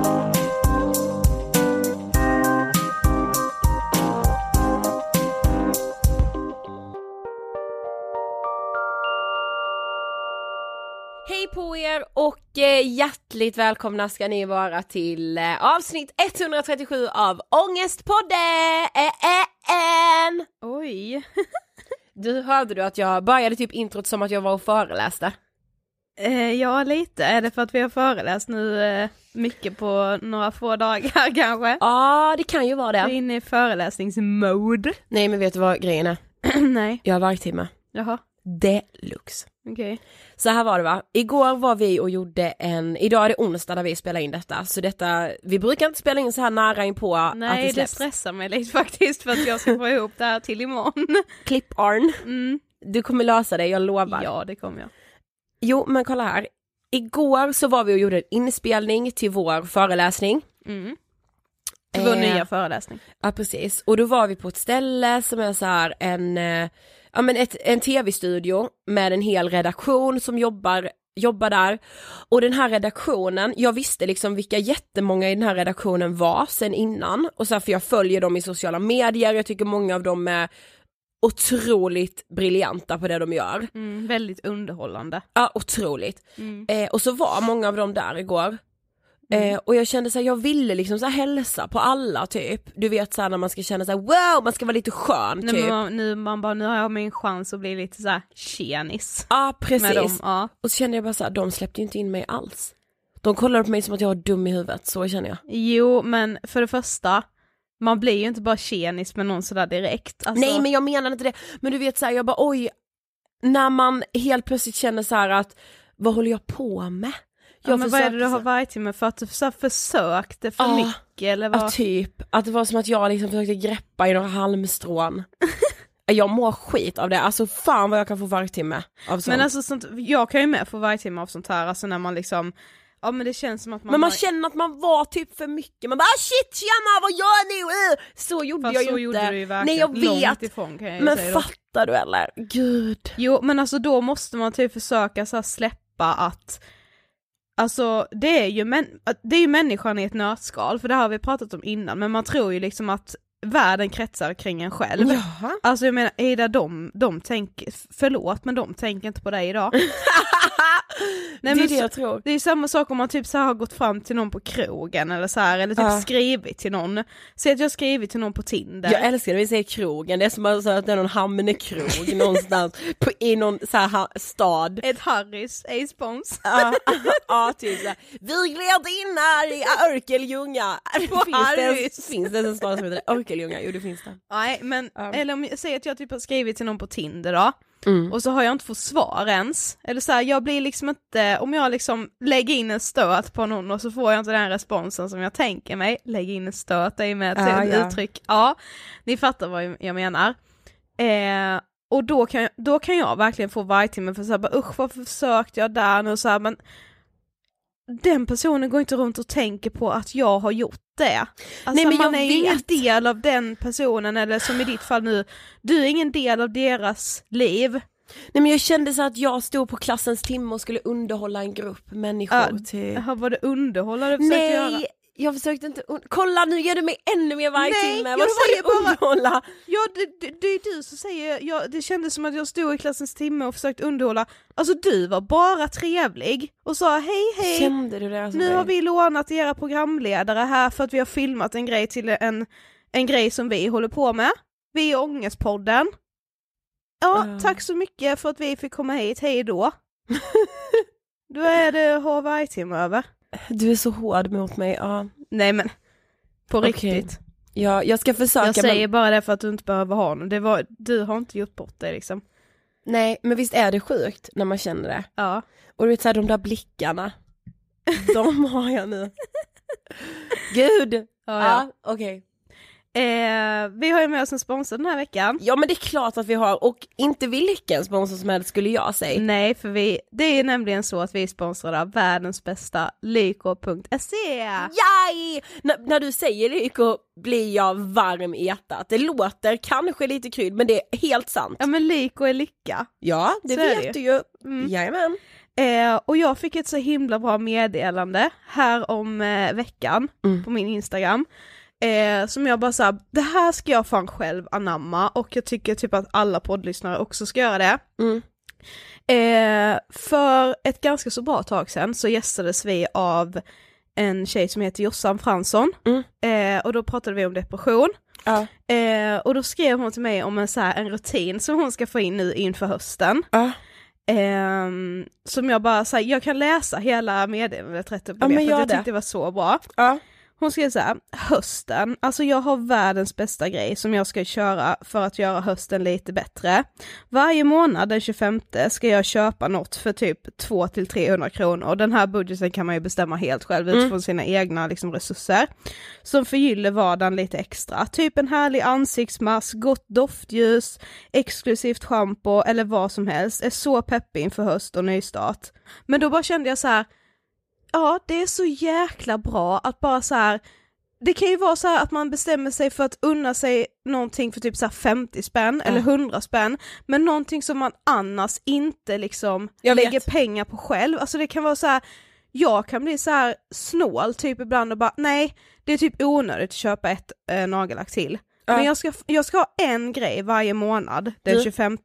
Hej på er och eh, hjärtligt välkomna ska ni vara till eh, avsnitt 137 av Ångestpodden! Eh, Oj. Du hörde du att jag började typ introt som att jag var och föreläste? Eh, ja, lite. Är det för att vi har föreläst nu eh, mycket på några få dagar kanske? Ja, det kan ju vara Vi är det. inne i föreläsningsmode. Nej men vet du vad grejen är? Nej, Jag har värktimme. jaha, Deluxe. okej. Så här var det va, igår var vi och gjorde en, idag är det onsdag när vi spelar in detta, så detta, vi brukar inte spela in så här nära in på att Nej, det det släpps. stressar mig lite faktiskt för att jag ska få ihop det här till imorgon. Klipp-Arn, Mm. du kommer lösa det, jag lovar. Ja, det kommer jag. Jo, men kolla här. Igår så var vi och gjorde en inspelning till vår föreläsning. Mm. Till vår Eh, nya föreläsning. Ja, precis. Och då var vi på ett ställe som är så här en, eh, ja men ett, en tv-studio med en hel redaktion som jobbar jobba där. Och den här redaktionen, jag visste liksom vilka jättemånga i den här redaktionen var sen innan. Och så här, för jag följer dem i sociala medier, jag tycker många av dem är otroligt briljanta på det de gör. Mm, väldigt underhållande. Ja, otroligt. Mm. Eh, och så var många av dem där igår. Mm. Eh, och jag kände såhär, jag ville liksom så här hälsa på alla typ. Du vet såhär när man ska känna såhär wow, man ska vara lite skön typ. man, nu, man bara, nu har jag min chans att bli lite såhär tjenis. Ja precis. Med dem, ja. Och så kände jag bara såhär, de släppte ju inte in mig alls. De kollade på mig som att jag var dum i huvudet, så känner jag. Jo, men för det första, man blir ju inte bara tjenis med någon sådär direkt. Alltså, Nej men jag menar inte det, men du vet såhär, jag bara oj, när man helt plötsligt känner så här att, vad håller jag på med? ja, men vad är det du har varit med för att du så försökte för Ja. mycket eller vad? Ja typ, att det var som att jag liksom försökte greppa i några halmstrån. jag mår skit av det, alltså fan vad jag kan få vargtimme av sånt. men alltså sånt, jag kan ju med få varje timme av sånt här, alltså när man liksom, ja men det känns som att man Men man har- känner att man var typ för mycket, man bara ah, shit tjena vad gör ni? Uh! Så gjorde Fast jag så ju gjorde inte. du ju Nej jag långt vet, ifrån kan jag men säga då. fattar du eller? Gud. Jo men alltså då måste man typ försöka så släppa att Alltså det är, ju det är ju människan i ett nötskal, för det har vi pratat om innan, men man tror ju liksom att världen kretsar kring en själv. Jaha. Alltså jag menar, Ida de, de tänker, förlåt men de tänker inte på dig idag. Nej, det är det så- jag tror. Det är samma sak om man typ så har gått fram till någon på krogen eller så här, eller typ Ja. skrivit till någon. Säg att jag har skrivit till någon på Tinder. Jag älskar när vi säger krogen, det är som att det är någon hamnekrog någonstans på, i någon så här stad. Ett Harrys, Ace Bones. Ja, ja typ såhär, vi gled in här i Örkelljunga. Finns det, Harrys. en, finns det en stad som heter Örkelljunga? Jo det finns det. Nej men, Ja. eller om jag säger att jag typ har skrivit till någon på Tinder då, Mm. och så har jag inte fått svar ens. Eller så här, jag blir liksom inte, om jag liksom lägger in en stöt på någon och så får jag inte den responsen som jag tänker mig, lägg in en stöt, det är med ett Ja, ja. uttryck, ja, ni fattar vad jag menar. Eh, och då kan, jag, då kan jag verkligen få vargtimme för så här, bara, usch varför försökte jag där nu så här, men den personen går inte runt och tänker på att jag har gjort det. Alltså Nej, men man jag är ju ingen del av den personen, eller som i ditt fall nu, du är ingen del av deras liv. Nej men jag kände så att jag stod på klassens timme och skulle underhålla en grupp människor Ja, till... Jaha, var det underhållare du försökte göra? Jag försökte inte Kolla nu ger du mig ännu mer varje Nej, timme, jag vad säger bara- underhålla? Ja, det, det, det är du som säger, ja, det kändes som att jag stod i klassens timme och försökte underhålla. Alltså du var bara trevlig och sa hej hej, Kände du det? Alltså, nu har vi lånat era programledare här för att vi har filmat en grej till en, en grej som vi håller på med. Vi är Ångestpodden. Ja, Ja. tack så mycket för att vi fick komma hit, hej då. då är det har varje timme över. Du är så hård mot mig, ja. Nej men, på Okej. riktigt. ja jag ska försöka Jag säger men... bara det för att du inte behöver ha någon. Det var, du har inte gjort bort dig liksom. Nej men visst är det sjukt när man känner det? Ja. Och du vet såhär de där blickarna, de har jag nu. Gud! Ja, Ja, ja. okej. Eh, vi har ju med oss en sponsor den här veckan. Ja men det är klart att vi har, och inte vilken sponsor som helst skulle jag säga. Nej, för vi, det är nämligen så att vi är sponsrade av världens bästa lyko.se. Jaj! N- när du säger Lyko blir jag varm i hjärtat. Det låter kanske lite krydd men det är helt sant. Ja men lyko är lycka. Ja, det Så vet det du ju. Mm. Jajamän. Eh, och jag fick ett så himla bra meddelande här om eh, veckan Mm. på min Instagram. Eh, som jag bara sa, det här ska jag fan själv anamma och jag tycker typ att alla poddlyssnare också ska göra det. Mm. Eh, för ett ganska så bra tag sedan så gästades vi av en tjej som heter Jossan Fransson Mm. eh, och då pratade vi om depression. Ja. Eh, och då skrev hon till mig om en, så här, en rutin som hon ska få in nu inför hösten. Ja. Ehm, som jag bara, så här, jag kan läsa hela meddelandet rätt upp Ja, och ner men för jag det. tyckte det var så bra. Ja. Hon skrev så här, hösten, alltså jag har världens bästa grej som jag ska köra för att göra hösten lite bättre. Varje månad den 25 ska jag köpa något för typ 2 till 300 kronor. Den här budgeten kan man ju bestämma helt själv Mm. utifrån sina egna liksom, resurser. Som förgyller vardagen lite extra. Typ en härlig ansiktsmask, gott doftljus, exklusivt schampo eller vad som helst. Är så peppig inför höst och nystart. Men då bara kände jag så här, ja det är så jäkla bra att bara så här det kan ju vara så här att man bestämmer sig för att unna sig någonting för typ så här 50 spänn eller 100 spänn, men någonting som man annars inte liksom lägger pengar på själv. Alltså det kan vara så här. jag kan bli så här snål typ ibland och bara nej, det är typ onödigt att köpa ett äh, nagellack till. Ja. Men jag ska, jag ska ha en grej varje månad, den Du- 25,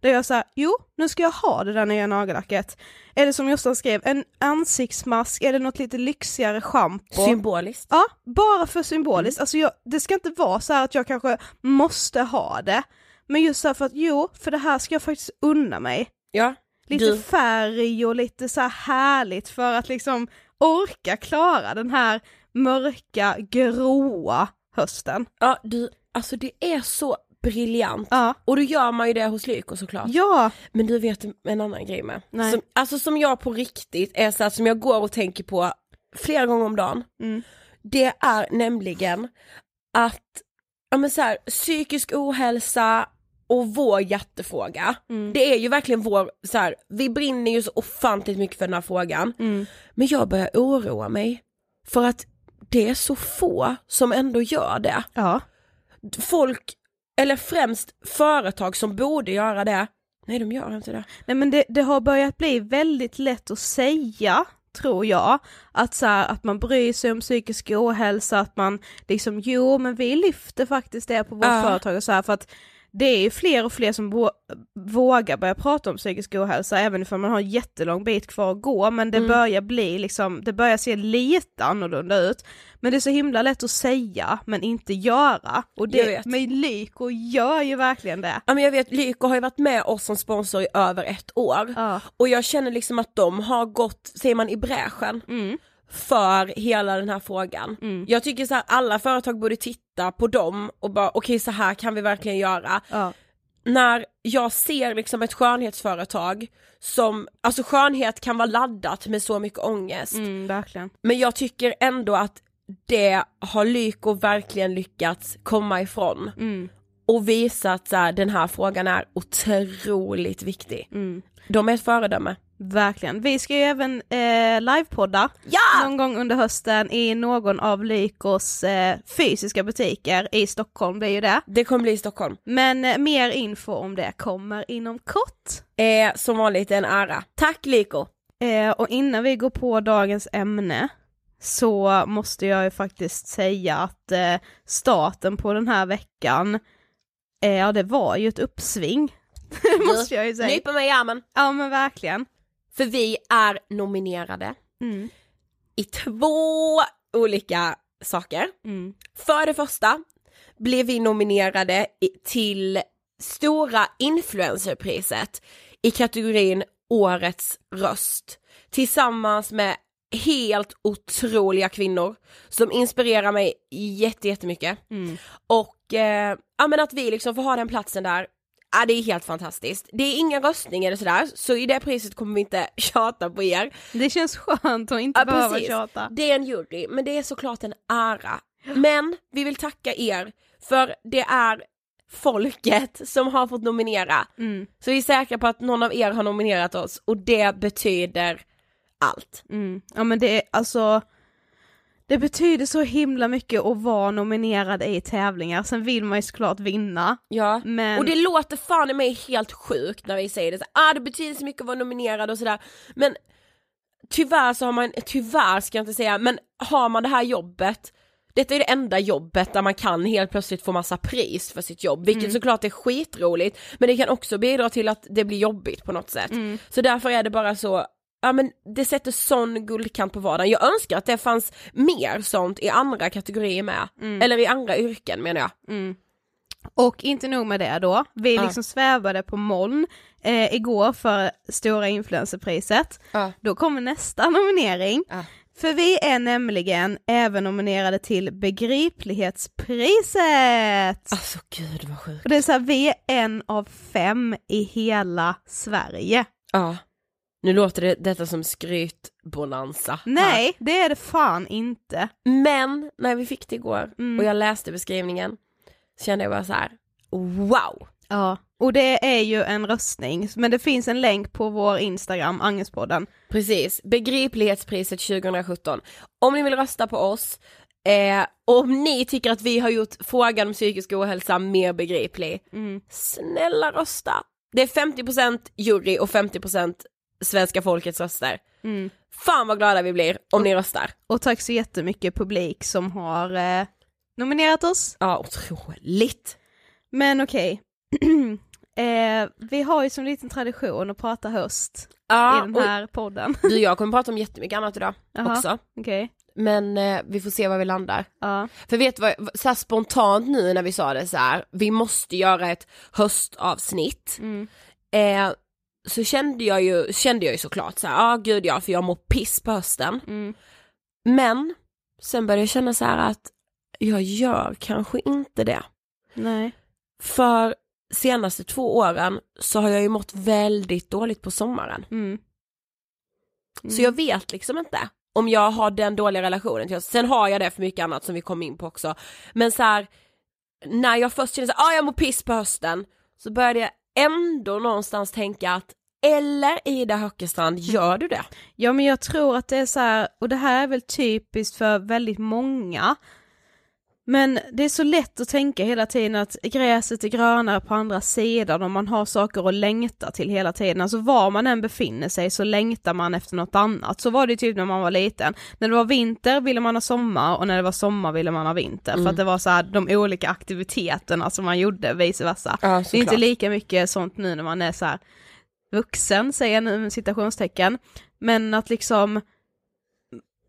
där jag säger jo, nu ska jag ha det där nya nagellacket. Eller som Jossan skrev, en ansiktsmask eller något lite lyxigare schampo. Symboliskt. Ja, bara för symboliskt. Alltså jag, det ska inte vara så här att jag kanske måste ha det. Men just så för att jo, för det här ska jag faktiskt unna mig. Ja. Lite Du- färg och lite så här härligt för att liksom orka klara den här mörka, gråa hösten. Ja du, alltså det är så briljant. Ja. Och då gör man ju det hos Lyko såklart. Ja, Men du vet en annan grej med. Nej. Som, alltså som jag på riktigt är så här, som jag går och tänker på flera gånger om dagen. Mm. Det är nämligen att, ja men så här, psykisk ohälsa och vår hjärtefråga. Mm. Det är ju verkligen vår, så här, vi brinner ju så ofantligt mycket för den här frågan. Mm. Men jag börjar oroa mig för att det är så få som ändå gör det. ja. Folk, eller främst företag som borde göra det, nej de gör inte det. Nej men det, det har börjat bli väldigt lätt att säga, tror jag, att så här, att man bryr sig om psykisk ohälsa, att man liksom, jo men vi lyfter faktiskt det på vårt Ja. företag och så här för att det är ju fler och fler som vå- vågar börja prata om psykisk ohälsa, även ifall man har en jättelång bit kvar att gå, men det Mm. börjar bli liksom, det börjar se lite annorlunda ut. Men det är så himla lätt att säga, men inte göra. Och det, men Lyko gör ju verkligen det. Ja men jag vet, Lyko har ju varit med oss som sponsor i över ett år. Ja. Och jag känner liksom att de har gått, säger man i bräschen, Mm. För hela den här frågan. Mm. Jag tycker så här, alla företag borde titta på dem och bara okej så här kan vi verkligen göra. Ja. När jag ser liksom ett skönhetsföretag som, alltså skönhet kan vara laddat med så mycket ångest. Mm, verkligen. Men jag tycker ändå att det har Lyko verkligen lyckats komma ifrån. Mm. Och visa att så här, den här frågan är otroligt viktig. Mm. De är ett föredöme. Verkligen. Vi ska ju även eh, livepodda Ja! någon gång under hösten i någon av Lykos eh, fysiska butiker i Stockholm, det är ju det. Det kommer bli i Stockholm. Men eh, mer info om det kommer inom kort. Eh, som vanligt en ära. Tack Lyko! Eh, och innan vi går på dagens ämne så måste jag ju faktiskt säga att eh, starten på den här veckan, eh, ja det var ju ett uppsving. måste jag ju säga. Nypa mig i armen. Ja men verkligen. För vi är nominerade Mm. i två olika saker. Mm. För det första blev vi nominerade till Stora influencerpriset i kategorin Årets röst tillsammans med helt otroliga kvinnor som inspirerar mig jätte, jättemycket. Mm. Och eh, ja men att vi liksom får ha den platsen där, ja det är helt fantastiskt. Det är ingen röstning eller sådär, så i det priset kommer vi inte tjata på er. Det känns skönt att inte Ja, behöva precis. tjata. Det är en jury, men det är såklart en ära. Men vi vill tacka er, för det är folket som har fått nominera. Mm. Så vi är säkra på att någon av er har nominerat oss och det betyder allt. Mm. Ja men det är alltså det betyder så himla mycket att vara nominerad i tävlingar, sen vill man ju såklart vinna. Ja, Men- och det låter fan i mig helt sjukt när vi säger det, så, ah det betyder så mycket att vara nominerad och sådär, men tyvärr så har man, tyvärr ska jag inte säga, men har man det här jobbet, detta är det enda jobbet där man kan helt plötsligt få massa pris för sitt jobb, vilket såklart är skitroligt, men det kan också bidra till att det blir jobbigt på något sätt. Så därför är det bara så, ja men det sätter sån guldkant på vardagen. Jag önskar att det fanns mer sånt i andra kategorier med, eller i andra yrken menar jag. Och inte nog med det då, vi Ja. liksom svävade på moln eh, igår för stora influencerpriset. Ja. Då kommer nästa nominering. Ja. För vi är nämligen även nominerade till Begriplighetspriset! Alltså gud vad sjukt. Och det är så här, vi är en av fem i hela Sverige. Ja. Nu låter det detta som skrytbonanza. Nej, det är det fan inte. Men när vi fick det igår Mm. och jag läste beskrivningen så kände jag bara så här: wow! Ja. Och det är ju en röstning, men det finns en länk på vår Instagram, Angespodden. Precis, begriplighetspriset 2017. Om ni vill rösta på oss Eh, om ni tycker att vi har gjort frågan om psykisk ohälsa mer begriplig, Mm. snälla rösta. Det är 50% jury och 50% svenska folkets röster. Mm. Fan vad glada vi blir om ni röstar. Och tack så jättemycket publik som har eh, nominerat oss. Ja, otroligt. Men okej, eh, vi har ju som liten tradition att prata höst Ja, i den här podden. och du jag kommer prata om jättemycket annat idag Jaha. också. Okej, Men eh, vi får se var vi landar. ja. För vet du vad, så spontant nu när vi sa det så här, vi måste göra ett höstavsnitt. Mm. Eh, så kände jag ju, kände jag ju såklart så ja ah, gud ja för jag mår piss på hösten. Mm. Men sen började jag känna så här att jag gör kanske inte det. Nej. För senaste två åren så har jag ju mått väldigt dåligt på sommaren. Mm. Så jag vet liksom inte om jag har den dåliga relationen till oss. Sen har jag det för mycket annat som vi kom in på också. Men så här, när jag först kände så här, ah, jag mår piss på hösten, så började jag ändå någonstans tänka att eller Ida Höckestrand, gör du det? Ja men jag tror att det är så här, och det här är väl typiskt för väldigt många, men det är så lätt att tänka hela tiden att gräset är grönare på andra sidan och man har saker att längta till hela tiden. Alltså var man än befinner sig så längtar man efter något annat. Så var det typ när man var liten. När det var vinter ville man ha sommar och när det var sommar ville man ha vinter. För att det var så här de olika aktiviteterna som man gjorde, vice versa. Ja, det är inte såklart. lika mycket sånt nu när man är så här vuxen, säger jag nu med citationstecken. Men att liksom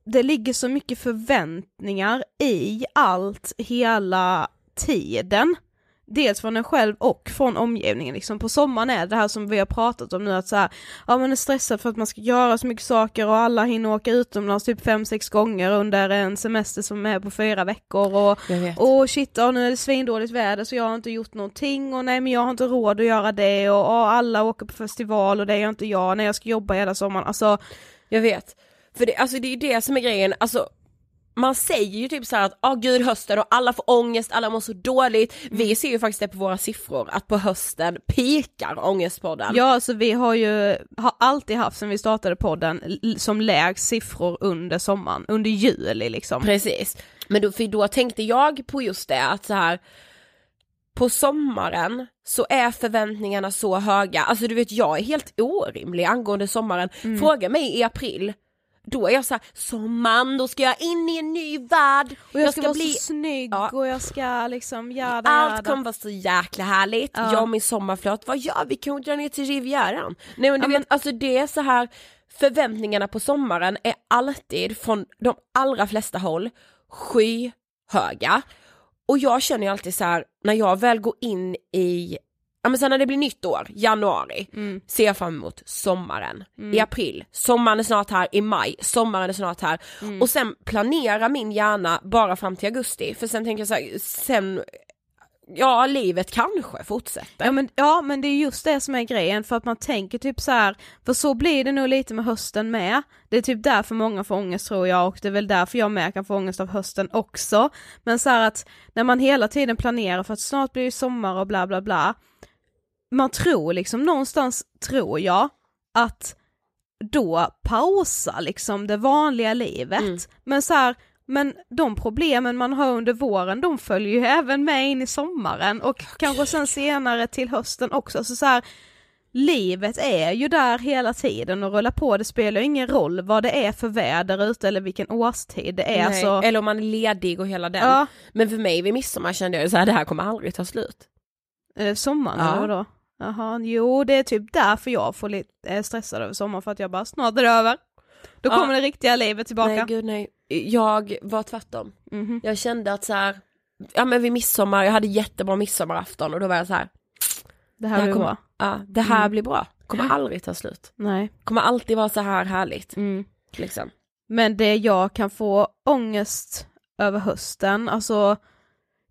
det ligger så mycket förväntningar i allt hela tiden. Dels från en själv och från omgivningen liksom. På sommaren är det här som vi har pratat om nu att så här, ja man är stressad för att man ska göra så mycket saker och alla hinner åka utomlands typ fem sex gånger under en semester som är på fyra veckor och. Åh shit, ja, nu är det svindåligt väder så jag har inte gjort någonting och nej men jag har inte råd att göra det och, och alla åker på festival och det gör inte jag när jag ska jobba hela sommaren. Alltså, Jag vet. För det, alltså det är ju det som är grejen, alltså man säger ju typ så här att, ah gud hösten och alla får ångest, alla mår så dåligt. Vi ser ju faktiskt det på våra siffror, att på hösten pikar ångestpodden. ja alltså vi har ju, har alltid haft sen vi startade podden som lägst siffror under sommaren, under juli liksom. Precis. Men då, för då tänkte jag på just det att så här på sommaren så är förväntningarna så höga, alltså du vet jag är helt orimlig angående sommaren. Mm. Fråga mig i april, då är jag så här, sommaren, då ska jag in i en ny värld. Och jag ska, vara så snygg Ja. och jag ska liksom jada Allt jada. kommer vara så jäkla härligt, Ja. jag och min sommarflört, vad gör vi? Kan vi dra ner till Rivieran? Nej men du Ja, vet, men- alltså det är så här förväntningarna på sommaren är alltid från de allra flesta håll skyhöga. Och jag känner ju alltid så här när jag väl går in i, ja men sen när det blir nytt år, januari, Mm. ser jag fram emot sommaren. I april, sommaren är snart här, i maj, sommaren är snart här. Mm. Och sen planerar min hjärna bara fram till augusti, för sen tänker jag så här, sen, ja livet kanske fortsätter. Ja men, ja men det är just det som är grejen för att man tänker typ så här, för så blir det nog lite med hösten med. Det är typ därför många får ångest tror jag och det är väl därför jag med kan få ångest av hösten också. Men så här att när man hela tiden planerar för att snart blir det sommar och bla bla bla. Man tror liksom någonstans, tror jag, att då pausar liksom det vanliga livet. Mm. Men så här, men de problemen man har under våren de följer ju även med in i sommaren och kanske sen senare till hösten också. Så, så här, livet är ju där hela tiden och rullar på, det spelar ju ingen roll vad det är för väder ute eller vilken årstid det är. Nej, Så, Eller om man är ledig och hela den. ja, Men för mig vid midsommar kände jag så här, det här kommer aldrig ta slut. eh, sommaren Ja. eller vadå? Jaha, jo det är typ därför jag får lite är stressad över sommaren för att jag bara snart är det över. Då Ja. kommer det riktiga livet tillbaka. Nej gud nej. Jag var tvärtom. Mhm. Jag kände att så här, ja men vid midsommar, jag hade jättebra midsommarafton och då var jag så här, Det här det blir kommer, bra. ja det här Mm. blir bra. Kommer aldrig ta slut. Nej. Kommer alltid vara så här härligt. Mm. Liksom. Men det jag kan få ångest över hösten, alltså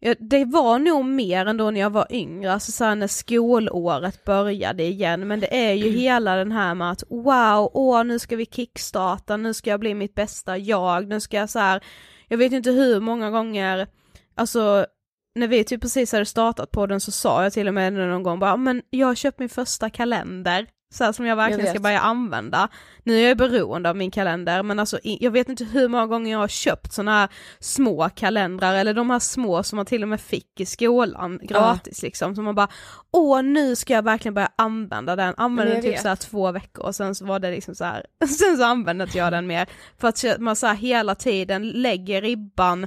ja, det var nog mer än då när jag var yngre, alltså så här när skolåret började igen, men det är ju hela den här med att wow, åh nu ska vi kickstarta, nu ska jag bli mitt bästa jag, nu ska jag så här, jag vet inte hur många gånger, alltså när vi typ precis hade startat på den så sa jag till och med någon gång bara, ah, men jag har köpt min första kalender, så här, som jag verkligen Jag ska börja använda. Nu är jag beroende av min kalender men alltså jag vet inte hur många gånger jag har köpt sådana här små kalendrar eller de här små som man till och med fick i skolan gratis liksom. Som man bara, åh nu ska jag verkligen börja använda den, använde den typ så här två veckor och sen så var det liksom så här, sen så använde inte jag den mer. För att man så här hela tiden lägger ribban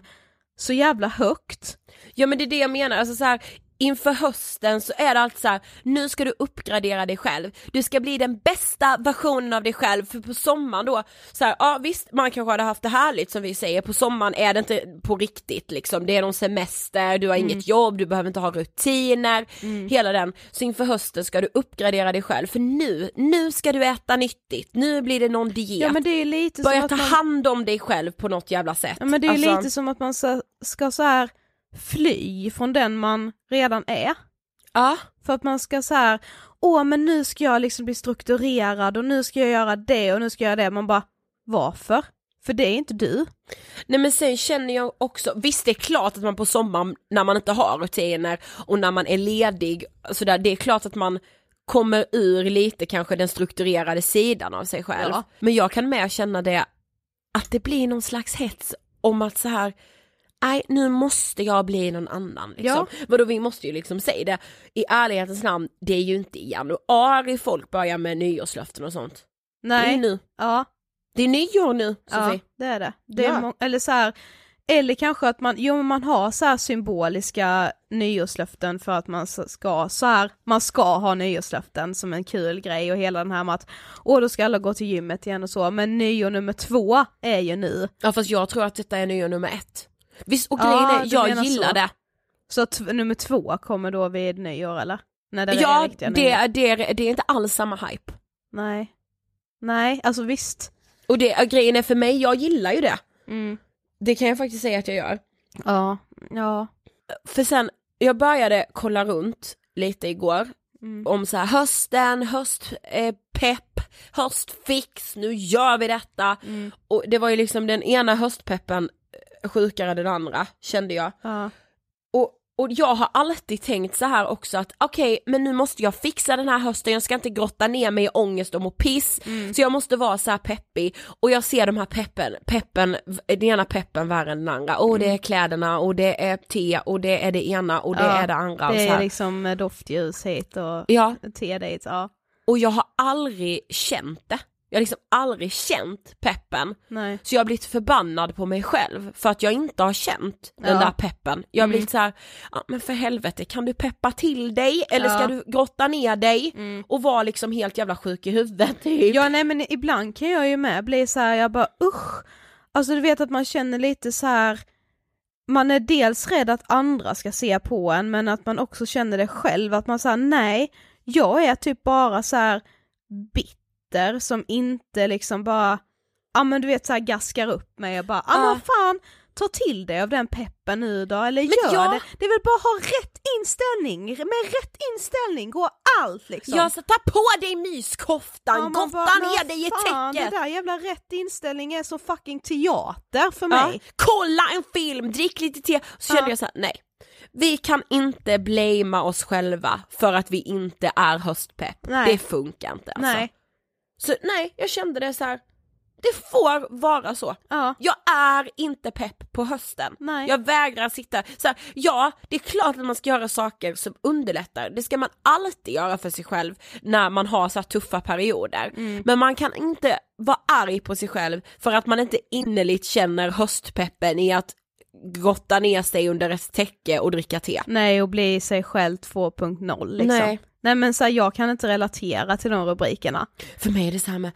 så jävla högt. Ja men det är det jag menar, alltså så här, inför hösten så är det alltid så här, nu ska du uppgradera dig själv, du ska bli den bästa versionen av dig själv för på sommaren då, så här, ja visst man kanske hade haft det härligt som vi säger, på sommaren är det inte på riktigt liksom, det är någon semester, du har inget jobb, du behöver inte ha rutiner, hela den, så inför hösten ska du uppgradera dig själv för nu, nu ska du äta nyttigt, nu blir det någon diet, Ja men det är lite börja som att ta man... hand om dig själv på något jävla sätt. Ja men det är Alltså- lite som att man ska, ska så här fly från den man redan är. Ja. För att man ska så här, åh men nu ska jag liksom bli strukturerad och nu ska jag göra det och nu ska jag göra det. Man bara, varför? För det är inte du. Nej men sen känner jag också, visst det är klart att man på sommaren när man inte har rutiner och när man är ledig, sådär, det är klart att man kommer ur lite kanske den strukturerade sidan av sig själv. Ja. Men jag kan mer känna det, att det blir någon slags hets om att så här Nej nu måste jag bli någon annan liksom. Vadå vi måste ju liksom säga det, i ärlighetens namn, det är ju inte i januari folk börjar med nyårslöften och sånt. Det är Nej. nu. Ja, Det är nyår nu ja Sofie. det är det. det är Ja. eller så här, eller kanske att man, jo man har så här symboliska nyårslöften för att man ska så här, man ska ha nyårslöften som en kul grej och hela den här med att åh då ska alla gå till gymmet igen och så, men nyår nummer två är ju nu. Ja fast jag tror att detta är nyår nummer ett. Visst och grejen är, jag gillar så. det. Så t- nummer två kommer då vid nyår eller? När det är Ja riktiga det, det, är- det är inte alls samma hype. Nej. Nej, alltså visst. Och det, grejen är för mig, jag gillar ju det. Mm. Det kan jag faktiskt säga att jag gör. Ja, ja. För sen, jag började kolla runt lite igår Mm. om så här hösten, höstpepp, eh, höstfix, nu gör vi detta. Mm. Och det var ju liksom den ena höstpeppen sjukare än den andra kände jag. Ja. Och, och jag har alltid tänkt så här också att okej men nu måste jag fixa den här hösten, jag ska inte grotta ner mig i ångest och må piss. Så jag måste vara så här peppig och jag ser de här peppen, peppen, den ena peppen värre än den andra. Och det är kläderna och det är te och det är det ena och det Ja, är det andra. Det är liksom eh, doftljus hit och Ja, te dit, ja. och jag har aldrig känt det. Jag har liksom aldrig känt peppen. Nej. Så jag har blivit förbannad på mig själv för att jag inte har känt den Ja. där peppen. Jag har Mm. blivit så här, ja, men för helvete kan du peppa till dig eller ska Ja. du grotta ner dig Mm. och vara liksom helt jävla sjuk i huvudet typ. Ja nej men ibland kan jag ju med bli så här, jag bara usch. Alltså du vet att man känner lite så här. man är dels rädd att andra ska se på en men att man också känner det själv att man säger nej, jag är typ bara så här bitter som inte liksom bara, ja men du vet så här gaskar upp mig och bara, ja men Ja. vad fan, ta till dig av den peppen nu då, eller Men gör ja. det. Det är väl bara ha rätt inställning, med rätt inställning går allt liksom. Ja så ta på dig myskoftan, Ja, bara, men ner dig i fan, täcket. Det där jävla rätt inställning är som fucking teater för Ja, mig. kolla en film, drick lite te. Så kände Ja. jag så här, nej. Vi kan inte blamea oss själva för att vi inte är höstpepp. Nej. Det funkar inte alltså. Nej. Så nej, jag kände det så här. det får vara så. Ja. Jag är inte pepp på hösten. Nej. Jag vägrar sitta, så här, ja det är klart att man ska göra saker som underlättar, det ska man alltid göra för sig själv när man har så tuffa perioder. Mm. Men man kan inte vara arg på sig själv för att man inte innerligt känner höstpeppen i att grotta ner sig under ett täcke och dricka te. Nej och bli sig själv 2.0 liksom. Nej. Nej. men så här, jag kan inte relatera till de rubrikerna. För mig är det så här med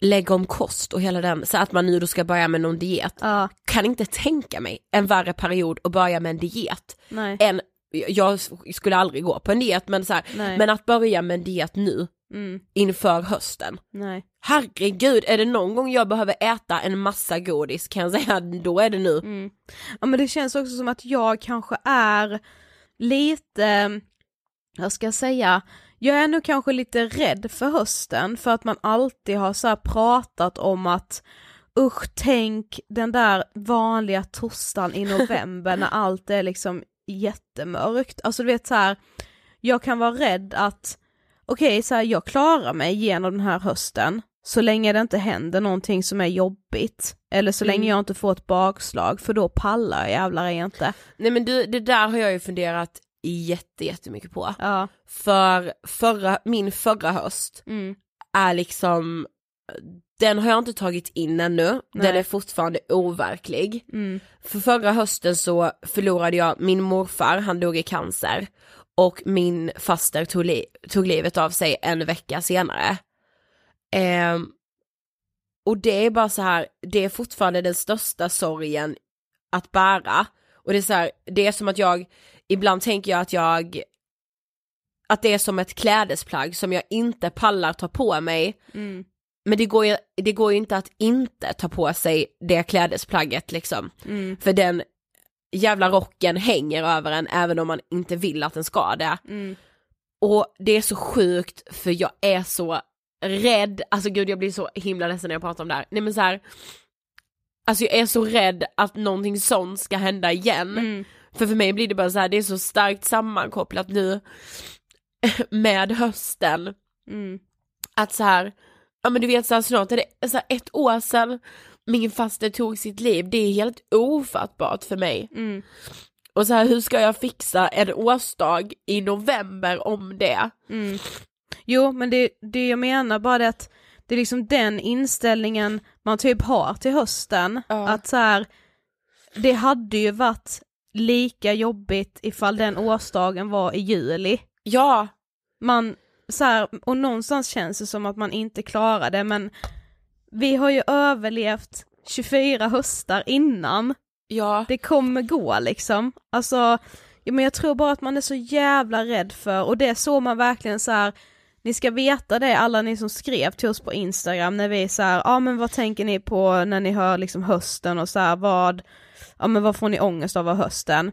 lägga om kost och hela den, så att man nu då ska börja med någon diet. Ja, Kan inte tänka mig en värre period att börja med en diet nej. än, jag skulle aldrig gå på en diet men så här, men att börja med en diet nu Mm, inför hösten. nej. Herregud, är det någon gång jag behöver äta en massa godis kan jag säga, då är det nu. Mm. Ja men det känns också som att jag kanske är lite, vad ska jag säga, jag är nog kanske lite rädd för hösten för att man alltid har så pratat om att usch tänk den där vanliga torsdagen i november när allt är liksom jättemörkt. Alltså du vet så här, jag kan vara rädd att okej så här, jag klarar mig genom den här hösten så länge det inte händer någonting som är jobbigt. Eller så länge Mm. jag inte får ett bakslag för då pallar jag jävlar inte. Nej men du, det där har jag ju funderat jätte, jättemycket på. Ja. För förra, min förra höst Mm. är liksom, den har jag inte tagit in ännu, den Nej. är fortfarande overklig. Mm. För förra hösten så förlorade jag min morfar, han dog i cancer. Och min faster tog, li- tog livet av sig en vecka senare. Ehm, och det är bara så här, det är fortfarande den största sorgen att bära. Och det är så här, det är som att jag, ibland tänker jag att jag, att det är som ett klädesplagg som jag inte pallar ta på mig. Mm. Men det går ju, det går ju inte att inte ta på sig det klädesplagget liksom. Mm. För den jävla rocken hänger över en även om man inte vill att den ska det. Mm. Och det är så sjukt för jag är så rädd, alltså gud jag blir så himla ledsen när jag pratar om det här. Nej men så här, alltså jag är så rädd att någonting sånt ska hända igen. För för mig blir det bara så här, det är så starkt sammankopplat nu med hösten. Mm. Att så här, ja men du vet så här, snart är det så här, ett år sedan min faster tog sitt liv, det är helt ofattbart för mig. Mm. Och så här, hur ska jag fixa en årsdag i november om det? Mm. Jo men det, det jag menar bara det att det är liksom den inställningen man typ har till hösten, Ja. att så här, det hade ju varit lika jobbigt ifall den årsdagen var i juli. Ja, Man, så här, och någonstans känns det som att man inte klarar det men vi har ju överlevt 24 höstar innan, ja, det kommer gå liksom. Alltså, ja, men jag tror bara att man är så jävla rädd för, och det såg man verkligen så här. ni ska veta det alla ni som skrev till oss på Instagram när vi så här, ja ah, men vad tänker ni på när ni hör liksom hösten och så här, vad, ja men vad får ni ångest av av hösten?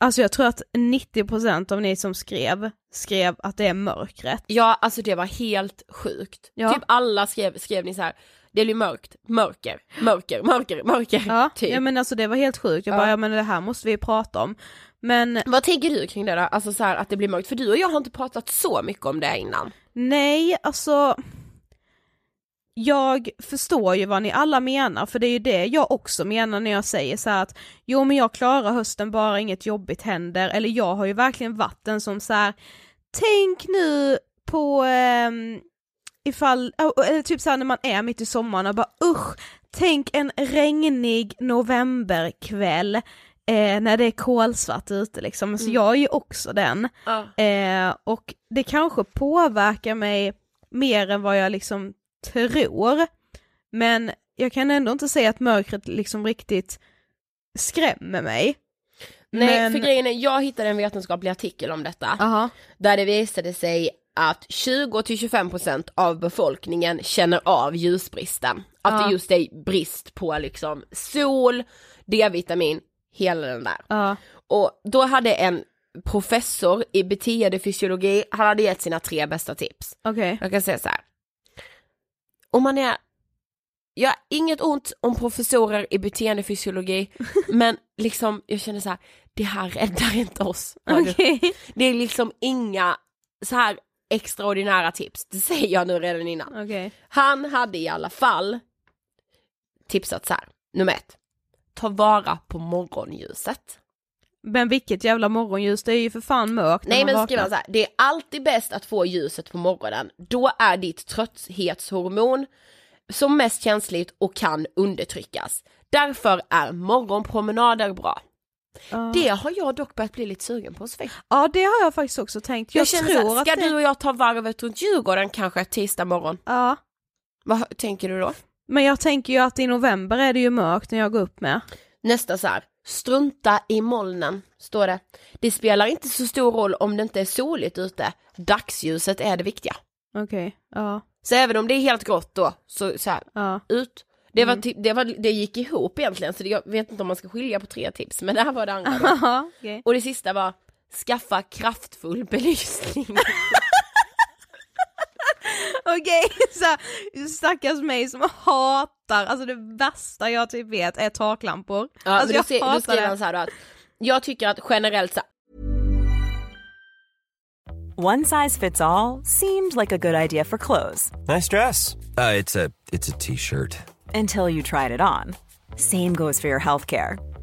Alltså jag tror att 90% av ni som skrev, skrev att det är mörkret. ja alltså det var helt sjukt. Ja. Typ alla skrev, skrev ni så här, det blir mörkt, mörker, mörker, mörker, mörker. Ja, typ. ja men alltså det var helt sjukt, jag Ja. bara, ja men det här måste vi prata om. Men Vad tänker du kring det då? Alltså så här att det blir mörkt, för du och jag har inte pratat så mycket om det innan. Nej, alltså jag förstår ju vad ni alla menar, för det är ju det jag också menar när jag säger så här att jo men jag klarar hösten bara inget jobbigt händer, eller jag har ju verkligen varit den som så här tänk nu på ehm, ifall, oh, eller typ såhär när man är mitt i sommaren och bara usch, tänk en regnig novemberkväll eh, när det är kolsvart ute liksom, så jag är ju också den. Ja. Eh, och det kanske påverkar mig mer än vad jag liksom tror. Men jag kan ändå inte säga att mörkret liksom riktigt skrämmer mig. Nej Men- för grejen är, jag hittade en vetenskaplig artikel om detta. Aha. Där det visade sig att 20-25% av befolkningen känner av ljusbristen. Att Ja. det just är brist på liksom sol, D-vitamin, hela den där. Ja. Och då hade en professor i beteendefysiologi, han hade gett sina tre bästa tips. Okej. Jag kan säga så här. Om man är, jag har inget ont om professorer i beteendefysiologi, men liksom jag känner så här, det här räddar inte oss. Okej. Det är liksom inga så här extraordinära tips, det säger jag nu redan innan. Okej. Han hade i alla fall tipsat så här, nummer ett, ta vara på morgonljuset. Men vilket jävla morgonljus, det är ju för fan mörkt Nej men han så här, det är alltid bäst att få ljuset på morgonen, då är ditt trötthetshormon som mest känsligt och kan undertryckas. Därför är morgonpromenader bra. Ja. Det har jag dock börjat bli lite sugen på Sofie. Ja det har jag faktiskt också tänkt. Jag, Jag, känner tror här, ska att du och jag ta varvet runt Djurgården kanske tisdag morgon? Ja. Vad tänker du då? Men jag tänker ju att i november är det ju mörkt när jag går upp med. Nästa så här, strunta i molnen, står det. Det spelar inte så stor roll om det inte är soligt ute, dagsljuset är det viktiga. Okej, ja. Så även om det är helt grått då, så, så här, Ja. ut. Det, var, Mm. ti- det, var, det gick ihop egentligen, så det, jag vet inte om man ska skilja på tre tips, men det här var det andra. okej. Och det sista var, skaffa kraftfull belysning. Okej, så här, stackars mig som hatar, alltså det värsta jag typ vet är taklampor. Ja, alltså jag då, se, då hatar skriver det. så här då att, jag tycker att generellt så One size fits all seemed like a good idea for clothes Nice dress. Uh, it's a it's a t-shirt. until you tried it on. Same goes for your healthcare.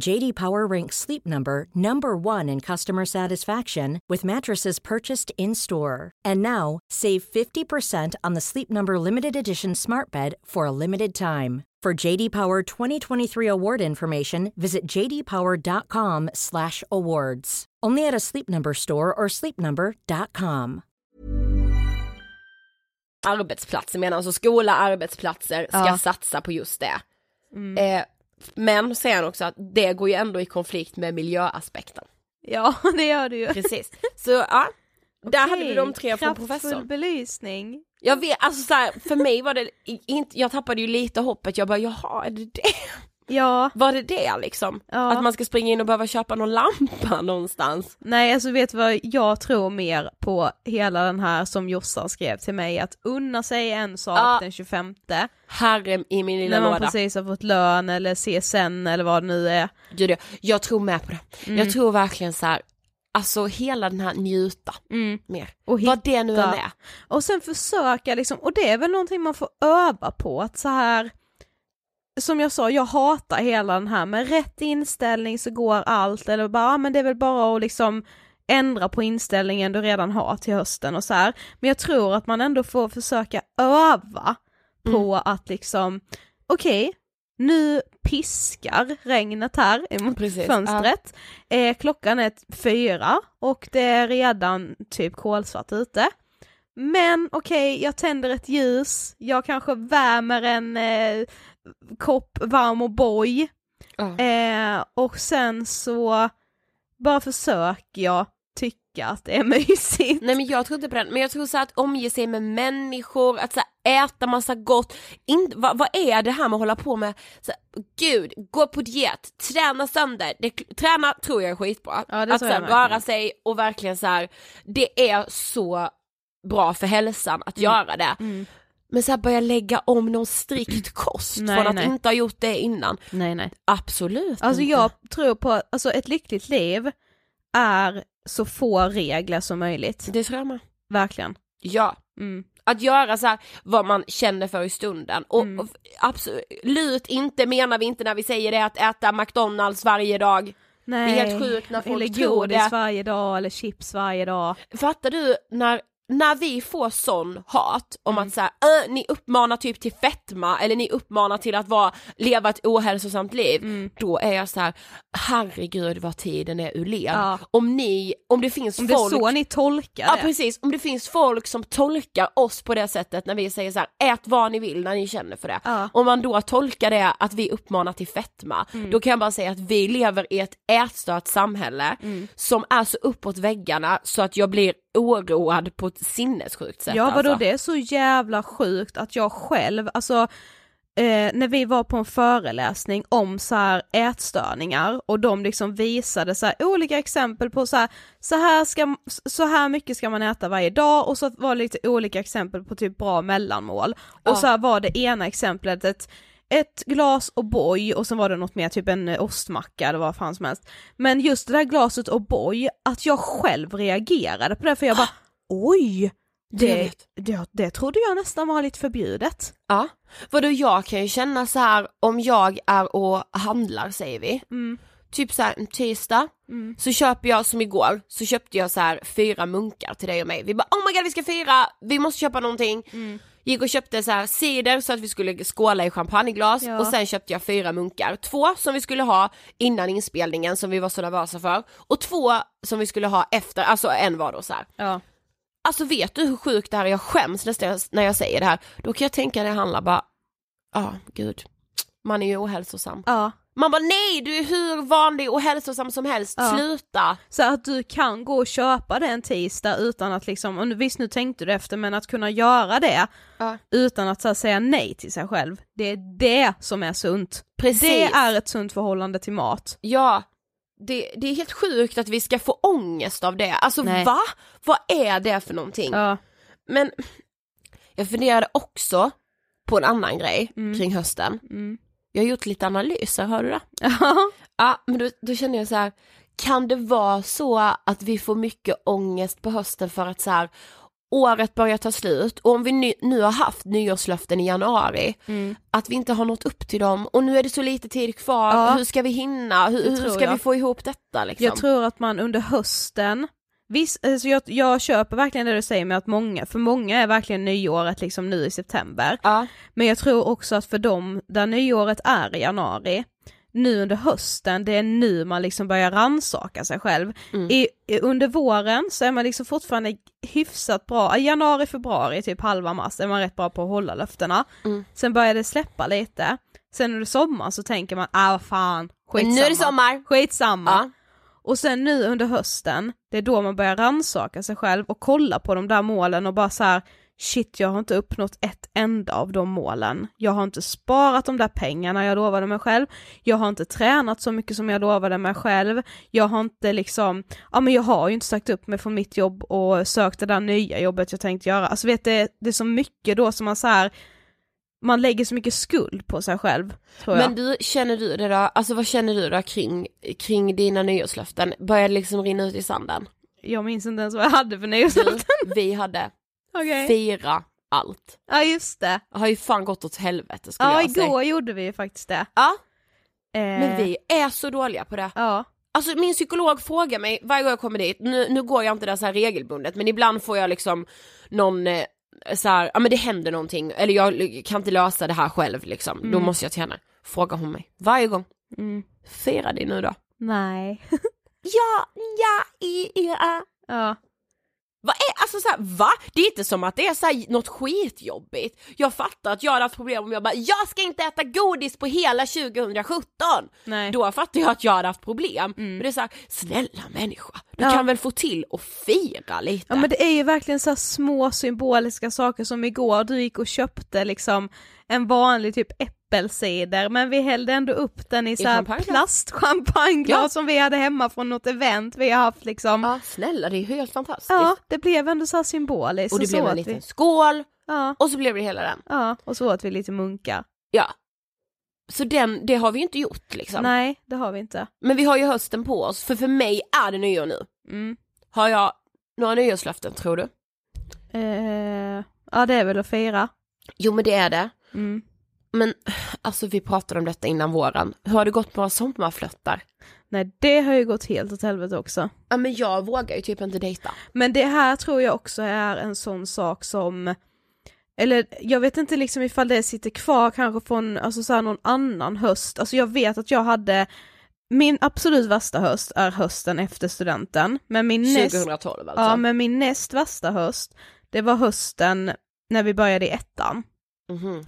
JD Power ranks Sleep Number number 1 in customer satisfaction with mattresses purchased in-store. And now, save 50% on the Sleep Number limited edition Smart Bed for a limited time. For JD Power 2023 award information, visit jdpower.com/awards. Only at a Sleep Number store or sleepnumber.com. arbetsplatser menar alltså skola, arbetsplatser ska Ja. satsa på just det. Eh, men säger han också att det går ju ändå i konflikt med miljöaspekten. Ja, det gör du ju. Precis. Så ja, där hade vi Okej, de tre från professorn. belysning. Jag vet, alltså så här, för mig var det inte, jag tappade ju lite hoppet, jag bara jaha är det det? Ja, Var det det liksom? Ja. Att man ska springa in och behöva köpa någon lampa någonstans? nej alltså vet du vad jag tror mer på hela den här som Jossan skrev till mig att unna sig en sak Ja. den 25 Herre i min lilla när man låda. precis har fått lön eller CSN eller vad det nu är. Gud, jag, jag tror med på det. Mm. Jag tror verkligen så här, alltså hela den här njuta mer. Och Vad det nu än är. Och sen försöka liksom, och det är väl någonting man får öva på att så här som jag sa, jag hatar hela den här med rätt inställning så går allt eller bara, ah, men det är väl bara att liksom ändra på inställningen du redan har till hösten och så här. Men jag tror att man ändå får försöka öva på att liksom, okej, nu piskar regnet här emot Precis, fönstret. Eh, klockan är fyra och det är redan typ kolsvart ute. Men okej, jag tänder ett ljus, jag kanske värmer en eh, kopp varm O'boy Ja. eh, och sen så bara försöker jag tycka att det är mysigt. Nej men jag tror inte på den, men jag tror så att omge sig med människor, att så här, äta massa gott, In, vad, vad är det här med att hålla på med, så här, gud, gå på diet, träna sönder, det, träna tror jag är skitbra, Ja, att så här, röra sig och verkligen så här, det är så bra för hälsan att göra det. Mm. Men så här börja lägga om någon strikt kost Nej, från att nej. inte ha gjort det innan. Nej nej. Absolut Alltså inte. jag tror på, alltså ett lyckligt liv är så få regler som möjligt. Det tror jag med. Verkligen. Ja. Mm. Att göra så här vad man känner för i stunden. Och, Mm. och absolut inte menar vi inte när vi säger det att äta McDonalds varje dag. Nej. Det är helt sjukt när folk eller tror godis det. varje dag eller chips varje dag. Fattar du när, när vi får sån hat om Mm. att så här, äh, ni uppmanar typ till fetma eller ni uppmanar till att vara, leva ett ohälsosamt liv. Mm. Då är jag så här, herregud vad tiden är ur led. Ja. Om ni, om det finns Om det är folk så ni tolkar Ja det. precis, om det finns folk som tolkar oss på det sättet när vi säger så här: ät vad ni vill när ni känner för det. Ja. Om man då tolkar det att vi uppmanar till fetma, Mm. då kan jag bara säga att vi lever i ett ätstört samhälle Mm. som är så uppåt väggarna så att jag blir oroad på ett sinnessjukt sätt Ja vadå alltså. det är så jävla sjukt att jag själv, alltså eh, när vi var på en föreläsning om så här ätstörningar och de liksom visade så här olika exempel på så här, så här, ska, så här mycket ska man äta varje dag och så var det lite olika exempel på typ bra mellanmål. Och Ja. så här var det ena exemplet ett ett glas O'boy och sen var det något mer, typ en eh, ostmacka eller vad fan som helst. Men just det där glaset O'boy, att jag själv reagerade på det för jag bara oj, Det, det, det trodde jag nästan var lite förbjudet. Ja, vadå jag kan ju känna så här om jag är och handlar säger vi, Mm. typ så här en tisdag, Mm. så köper jag som igår, så köpte jag så här fyra munkar till dig och mig. Vi bara oh my god vi ska fira, vi måste köpa någonting. Mm. Gick och köpte så här cider så att vi skulle skåla i champagneglas Ja. och sen köpte jag fyra munkar. Två som vi skulle ha innan inspelningen som vi var så nervösa för och två som vi skulle ha efter, alltså en var då så här. Ja. Alltså vet du hur sjukt det här är? Jag skäms nästan när jag säger det här. Då kan jag tänka när jag handlar bara, ja ah, gud, man är ju ohälsosam. ja. Man bara nej, du är hur vanlig och hälsosam som helst, Ja. sluta. Så att du kan gå och köpa det en tisdag utan att liksom, och nu- visst nu tänkte du efter men att kunna göra det Ja. utan att här, säga nej till sig själv, det är det som är sunt. Precis. Det är ett sunt förhållande till mat. Ja, det, det är helt sjukt att vi ska få ångest av det. Alltså Nej. va? Vad är det för någonting? Ja. Men jag funderade också på en annan grej Mm. kring hösten. Mm. Jag har gjort lite analyser, hör du det? Ja. Men då, då känner jag så här, kan det vara så att vi får mycket ångest på hösten för att så här, året börjar ta slut och om vi nu, nu har haft nyårslöften i januari, Mm. att vi inte har nått upp till dem och nu är det så lite tid kvar, Ja. hur ska vi hinna, hur, hur ska jag. vi få ihop detta liksom? Jag tror att man under hösten, visst, alltså jag, jag köper verkligen det du säger med att många, för många är verkligen nyåret liksom nu i september. Ja, Men jag tror också att för dem där nyåret är i januari, nu under hösten, det är nu man liksom börjar rannsaka sig själv. Mm. I, i, under våren så är man liksom fortfarande hyfsat bra, i januari, februari, typ halva mars är man rätt bra på att hålla löftena. Mm. Sen börjar det släppa lite, sen under sommaren så tänker man, ah vad fan, skitsamma. nu är det sommar! Skitsamma. Ja. Och sen nu under hösten, det är då man börjar rannsaka sig själv och kolla på de där målen och bara så här, shit jag har inte uppnått ett enda av de målen. Jag har inte sparat de där pengarna jag lovade mig själv, jag har inte tränat så mycket som jag lovade mig själv, jag har inte liksom, ja men jag har ju inte sagt upp mig från mitt jobb och sökt det där nya jobbet jag tänkte göra. Alltså vet det, det är så mycket då som man så här, man lägger så mycket skuld på sig själv. Men du, känner du det då, alltså vad känner du då kring, kring dina nyårslöften? Börjar det liksom rinna ut i sanden? Jag minns inte ens vad jag hade för Du, nyårslöften. vi hade Okej. fira allt. Ja just det. Det har ju fan gått åt helvete skulle Ja jag säga. igår gjorde vi ju faktiskt det. Ja, Eh, men vi är så dåliga på det. Ja. Alltså min psykolog frågar mig varje gång jag kommer dit, nu, nu går jag inte där så här regelbundet men ibland får jag liksom någon eh, så här, ja men det händer någonting eller jag kan inte lösa det här själv liksom, då Mm. måste jag till henne. Frågar hon mig varje gång, Mm. fira det nu då. Nej. Ja, ja, i, ja. ja. Vad är, alltså så här, va? Det är inte som att det är så här något skitjobbigt. Jag fattar att jag hade haft problem om jag bara, jag ska inte äta godis på hela 2017. Nej. Då fattar jag att jag hade haft problem. Mm. Men det är så här, snälla människa, du Ja. kan väl få till och fira lite? Ja men det är ju verkligen så små symboliska saker som igår, du gick och köpte liksom en vanlig typ äppelcider men vi hällde ändå upp den i så champagneglas. plastchampagneglas Ja. som vi hade hemma från något event vi har haft liksom. Ja, Ja, snälla det är helt fantastiskt. det blev ändå så symboliskt. och det blev en liten vi. skål Ja, och så blev det hela den. ja, och så åt vi lite munkar. Ja. Så den, det har vi ju inte gjort liksom. Nej, det har vi inte. Men vi har ju hösten på oss, för för mig är det nyår nu. Mm. Har jag några nyårslöften tror du? Eh, ja det är väl att fira. Jo men det är det. Mm. Men alltså vi pratade om detta innan våren. Hur har det gått med våra sommarflörtar? Nej det har ju gått helt åt helvete också. Ja men jag vågar ju typ inte dejta. Men det här tror jag också är en sån sak som eller jag vet inte liksom ifall det sitter kvar kanske från alltså så någon annan höst, alltså jag vet att jag hade min absolut värsta höst är hösten efter studenten, men min näst, 2012 alltså. ja, men min näst värsta höst, det var hösten när vi började i ettan. Mhm.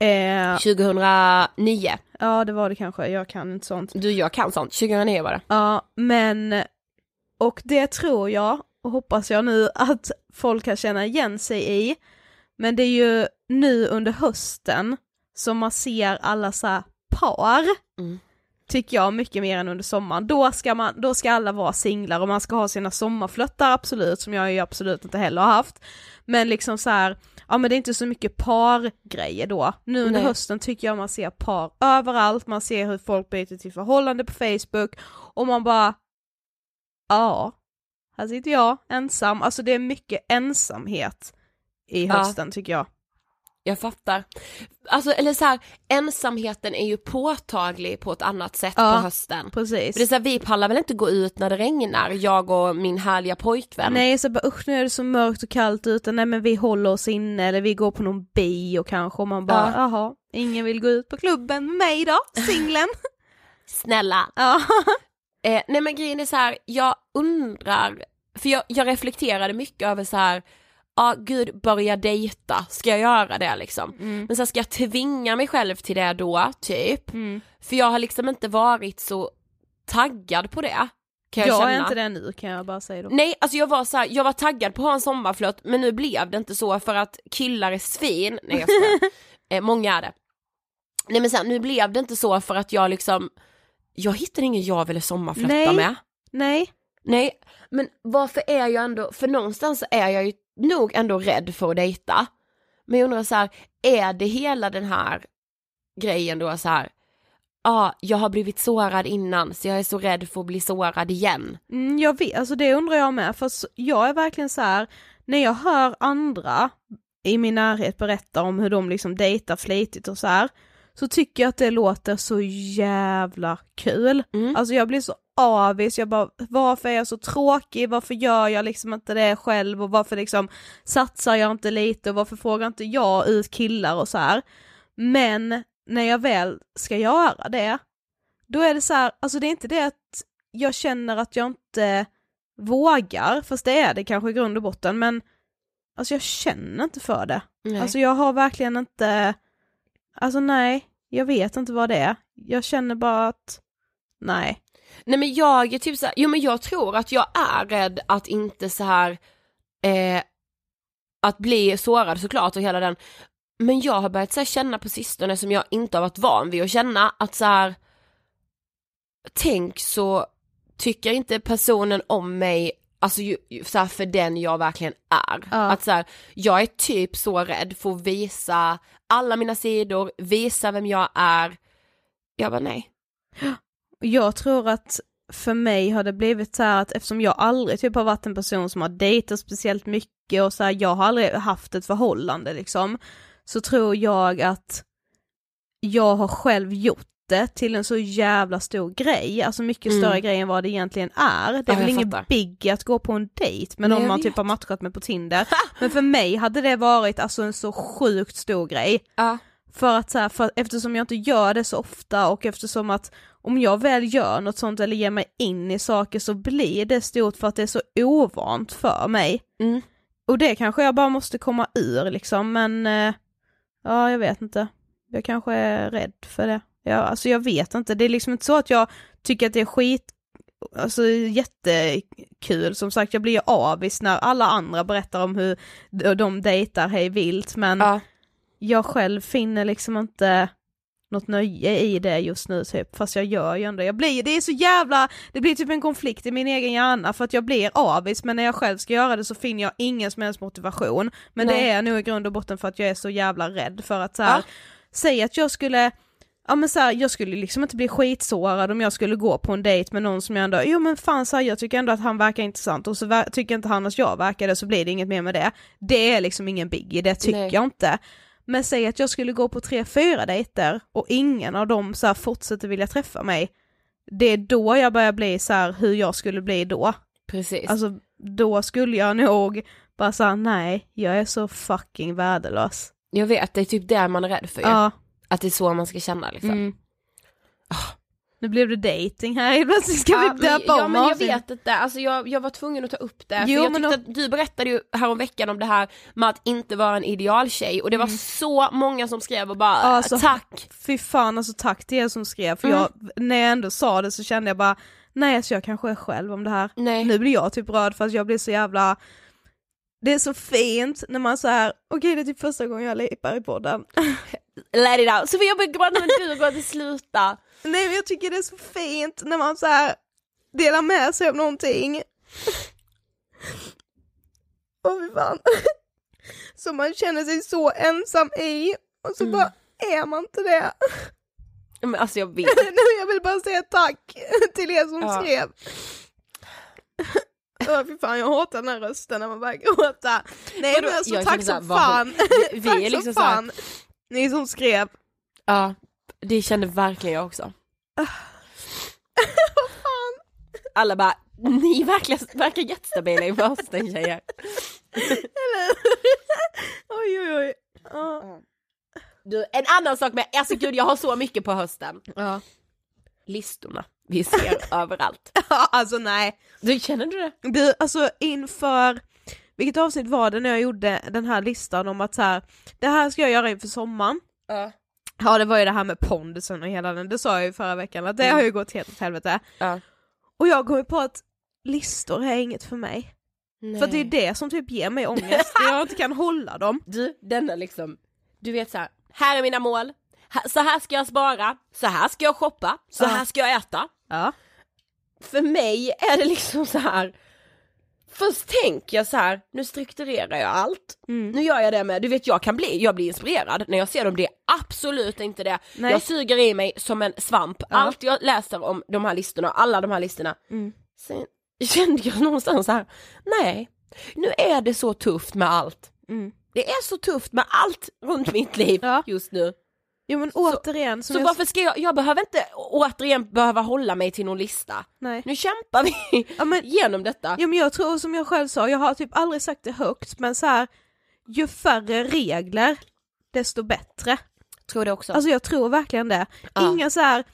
Eh, 2009. ja det var det kanske, jag kan inte sånt. Du jag kan sånt, 2009 var det. Ja, men och det tror jag och hoppas jag nu att folk kan känna igen sig i. Men det är ju nu under hösten som man ser alla så här par, Mm. tycker jag, mycket mer än under sommaren. Då ska, man, då ska alla vara singlar och man ska ha sina sommarflöttar absolut, som jag ju absolut inte heller har haft. Men liksom så här, ja men det är inte så mycket pargrejer då. Nu under Nej. hösten tycker jag man ser par överallt, man ser hur folk byter till förhållande på Facebook och man bara, ja, här sitter jag ensam, alltså det är mycket ensamhet i Ja. hösten tycker jag. Jag fattar. Alltså eller så här, ensamheten är ju påtaglig på ett annat sätt Ja, på hösten. Precis. För det är så här, vi pallar väl inte gå ut när det regnar, jag och min härliga pojkvän. Nej så bara usch nu är det så mörkt och kallt ute, nej men vi håller oss inne eller vi går på någon bio kanske och man bara Ja. jaha, ingen vill gå ut på klubben med mig då, singeln. Snälla. ja. Eh, nej men grejen är så här, jag undrar, för jag, jag reflekterade mycket över så här, ja gud börja dejta, ska jag göra det liksom? Mm. Men så här, ska jag tvinga mig själv till det då, typ? Mm. För jag har liksom inte varit så taggad på det, kan jag, Jag, känna. är inte det nu kan jag bara säga då. Nej, alltså jag var så här, jag var taggad på att ha en sommarflört men nu blev det inte så för att killar är svin, nej jag skojar. eh, många är det. Nej men sen nu blev det inte så för att jag liksom, jag hittade ingen jag ville sommarflörta med. Nej. Nej, men varför är jag ändå, för någonstans är jag ju nog ändå rädd för att dejta. Men jag undrar så här, är det hela den här grejen då så här, ja, ah, jag har blivit sårad innan så jag är så rädd för att bli sårad igen. Mm, jag vet, alltså det undrar jag med, för jag är verkligen så här när jag hör andra i min närhet berätta om hur de liksom dejtar flitigt och så här, så tycker jag att det låter så jävla kul. Mm. Alltså jag blir så avis, jag bara varför är jag så tråkig, varför gör jag liksom inte det själv och varför liksom satsar jag inte lite och varför frågar inte jag ut killar och så här. Men när jag väl ska göra det, då är det så här, alltså det är inte det att jag känner att jag inte vågar, fast det är det kanske i grund och botten, men alltså jag känner inte för det. Nej. Alltså jag har verkligen inte, alltså nej, jag vet inte vad det är. Jag känner bara att, nej. Nej men jag är typ så här, jo men jag tror att jag är rädd att inte så här eh, att bli sårad såklart och hela den, men jag har börjat så här, känna på sistone som jag inte har varit van vid att känna att så här tänk så tycker inte personen om mig Alltså ju, ju, så här, för den jag verkligen är. Ja. Att så här, jag är typ så rädd för att visa alla mina sidor, visa vem jag är. Jag bara nej. Jag tror att för mig har det blivit så här att eftersom jag aldrig typ har varit en person som har dejtat speciellt mycket och så här, jag har aldrig haft ett förhållande liksom, så tror jag att jag har själv gjort det till en så jävla stor grej, alltså mycket Mm. större grej än vad det egentligen är. Det är Ja, väl ingen biggie att gå på en dejt med någon man vet. typ har matchat med på Tinder, men för mig hade det varit alltså en så sjukt stor grej. Ja. För att så här, för, eftersom jag inte gör det så ofta och eftersom att om jag väl gör något sånt eller ger mig in i saker så blir det stort för att det är så ovant för mig. Mm. Och det kanske jag bara måste komma ur liksom men eh, ja jag vet inte. Jag kanske är rädd för det. Ja, alltså jag vet inte, det är liksom inte så att jag tycker att det är skit, alltså jättekul, som sagt jag blir ju avis när alla andra berättar om hur de- de dejtar hej vilt men Ja. jag själv finner liksom inte något nöje i det just nu typ, fast jag gör ju ändå, jag blir, det är så jävla, det blir typ en konflikt i min egen hjärna för att jag blir avis men när jag själv ska göra det så finner jag ingen som helst motivation. Men Nej. det är nog i grund och botten för att jag är så jävla rädd för att så här, Ja. säg att jag skulle Ja men så här, jag skulle liksom inte bli skitsårad om jag skulle gå på en dejt med någon som jag ändå, jo men fan så här, jag tycker ändå att han verkar intressant och så tycker inte han att jag verkar det så blir det inget mer med det. Det är liksom ingen biggie, det tycker Nej. jag inte. Men säg att jag skulle gå på tre, fyra dejter och ingen av dem så här fortsätter vilja träffa mig. Det är då jag börjar bli så här hur jag skulle bli då. Precis. Alltså då skulle jag nog bara säga nej, jag är så fucking värdelös. jag vet, det är typ det man är rädd för ju. Ja. Att det är så man ska känna liksom. Mm. Nu blev det dating här, plötsligt ska Ja, vi döpa ja om men jag vet inte, alltså jag, jag var tvungen att ta upp det. Jo, för jag tyckte då- att du berättade ju häromveckan om det här med att inte vara en idealtjej och det var så många som skrev och bara Mm. Alltså, tack. Fy fan alltså tack till er som skrev, för Mm. jag, när jag ändå sa det så kände jag bara, nej alltså jag kanske är själv om det här. Nej. Nu blir jag typ rörd för att jag blir så jävla det är så fint när man så här, okej det är typ första gången jag lipar i podden. Let it out. Så får jag börja gråta men du går till sluta. Nej men jag tycker det är så fint när man så här delar med sig av någonting. Åh fy fan. Som man känner sig så ensam i och så bara är man inte det. Men alltså jag vet. Jag vill bara säga tack till er som Ja. skrev. Åh fy fan jag hatar den här rösten när man börjar gråta. Nej men alltså Jag tack här, som vad- fan. vi- vi tack är liksom som fan. Ni som skrev. Ja, det kände verkligen jag också. Alla bara, ni verkar, verkar jättestabila inför hösten tjejer. Eller? oj oj oj. Ja. Du, en annan sak med, alltså gud jag har så mycket på hösten. Ja. Listorna vi ser överallt. alltså nej. Du, känner du det? Du, alltså inför, vilket avsnitt var det när jag gjorde den här listan om att så här, det här ska jag göra inför sommaren. Ja. Ja det var ju det här med pondusen och hela den, det sa jag ju förra veckan att det Mm. har ju gått helt åt helvete. Ja. Och jag kom ju på att listor är inget för mig. För det är det som typ ger mig ångest, jag inte kan hålla dem. Du, denna liksom, du vet så här, här är mina mål, så här ska jag spara, så här ska jag shoppa, så här ska jag äta. Ja. För mig är det liksom så här. Först tänker jag så här, nu strukturerar jag allt, Mm. nu gör jag det med, du vet jag kan bli, jag blir inspirerad när jag ser dem, det är absolut inte det. Nej. Jag suger i mig som en svamp, allt jag läser om de här listorna, alla de här listorna. Mm. Sen kände jag någonstans så här, nej, nu är det så tufft med allt. Mm. Det är så tufft med allt runt mitt liv Ja. just nu. Jo men återigen, Så jag... varför ska jag, jag behöver inte återigen behöva hålla mig till någon lista. Nej. Nu kämpar vi Ja, men- genom detta. Ja men jag tror som jag själv sa, jag har typ aldrig sagt det högt men så här, ju färre regler desto bättre. Tror det också. Alltså jag tror verkligen det. Ja. Inga så här.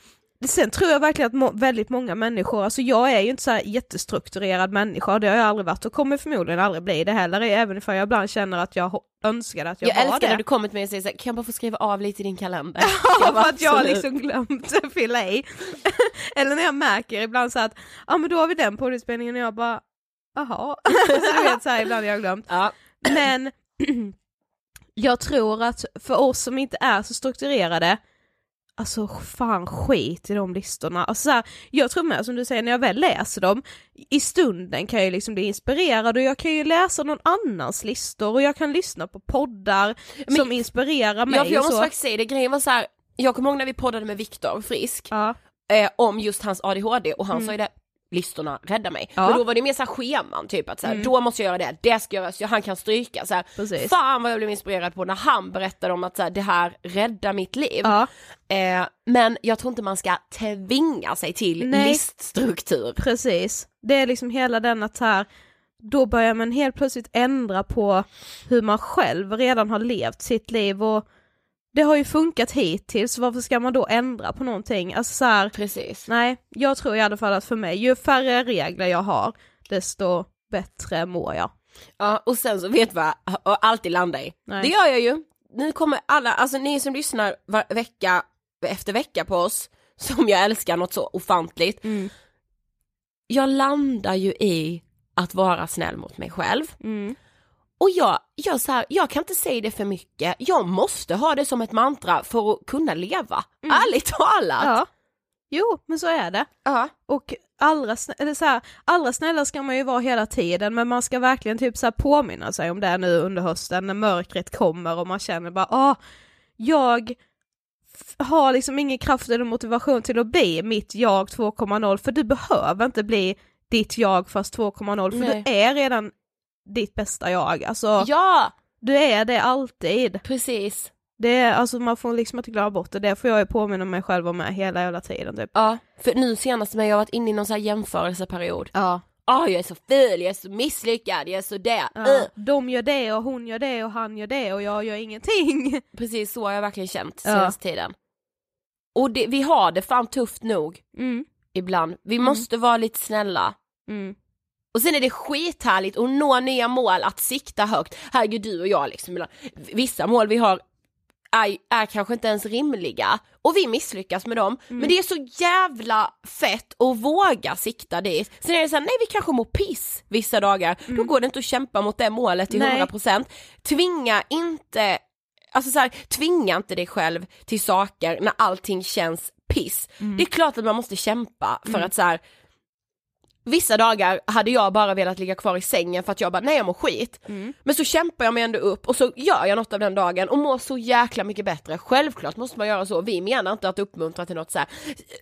Sen tror jag verkligen att må- väldigt många människor, alltså jag är ju inte så här jättestrukturerad människa, det har jag aldrig varit och kommer förmodligen aldrig bli det heller, även om jag ibland känner att jag önskar att jag, jag var älskar det. när du kommer till mig och säger så här, kan jag bara få skriva av lite i din kalender? Ja, för att jag har liksom glömt fylla i. Eller när jag märker ibland så att, ja men då har vi den poddinspelningen och jag bara, jaha. så du vet så här, ibland har jag glömt. Ja. Men jag tror att för oss som inte är så strukturerade, alltså fan skit i de listorna. Alltså så här, jag tror med som du säger, när jag väl läser dem, i stunden kan jag liksom bli inspirerad och jag kan ju läsa någon annans listor och jag kan lyssna på poddar Men- som inspirerar mig Ja, för jag måste så. faktiskt säga det, grejen var så här, jag kommer ihåg när vi poddade med Viktor Frisk Ja. eh, om just hans ADHD och han sa ju det, listorna räddar mig. Ja. Men då var det mer så här scheman, typ att så här, Mm. då måste jag göra det, det ska göras, han kan stryka så här. Precis. Fan vad jag blev inspirerad på när han berättade om att så här, det här räddar mitt liv. Ja. Eh, men jag tror inte man ska tvinga sig till Nej. liststruktur. Precis. Det är liksom hela den att här, då börjar man helt plötsligt ändra på hur man själv redan har levt sitt liv och det har ju funkat hittills, varför ska man då ändra på någonting? Alltså så här, Precis. nej, jag tror i alla fall att för mig, ju färre regler jag har, desto bättre mår jag. Ja, och sen så vet vad jag alltid landar i. Nej. Det gör jag ju. Nu kommer alla, alltså ni som lyssnar var, vecka efter vecka på oss, som jag älskar något så ofantligt. Mm. Jag landar ju i att vara snäll mot mig själv. Mm. Och jag, jag, så här, jag kan inte säga det för mycket, jag måste ha det som ett mantra för att kunna leva. Ärligt talat. Ja. Jo, men så är det. Ja. Och allra, snä- eller så här, allra snälla ska man ju vara hela tiden men man ska verkligen typ så påminna sig om det nu under hösten när mörkret kommer och man känner bara ah, jag har liksom ingen kraft eller motivation till att bli mitt jag 2.0 för du behöver inte bli ditt jag fast 2.0 för Nej. du är redan ditt bästa jag, alltså ja, du är det alltid. precis. Det är, alltså man får liksom inte glömma bort det, det får jag ju påminna mig själv om med hela jävla tiden typ. Ja, för nu senast när jag varit inne i någon så här jämförelseperiod. Ja. Ah, jag är så ful, jag är så misslyckad, jag är så det. Ja, Uh. de gör det och hon gör det och han gör det och jag gör ingenting. Precis så har jag verkligen känt Ja. senaste tiden. Och det, vi har det fan tufft nog Mm. ibland. Vi måste vara lite snälla. Mm. Och sen är det skithärligt att nå nya mål, att sikta högt. Herregud du och jag liksom, vissa mål vi har är, är kanske inte ens rimliga och vi misslyckas med dem. Men det är så jävla fett att våga sikta dit. Sen är det såhär, nej vi kanske mår piss vissa dagar, då går det inte att kämpa mot det målet till Nej. 100%. Tvinga inte, alltså så här, tvinga inte dig själv till saker när allting känns piss. Det är klart att man måste kämpa för att så här. Vissa dagar hade jag bara velat ligga kvar i sängen för att jag bara, nej jag mår skit. Men så kämpar jag mig ändå upp och så gör jag något av den dagen och mår så jäkla mycket bättre. Självklart måste man göra så, vi menar inte att uppmuntra till något så här.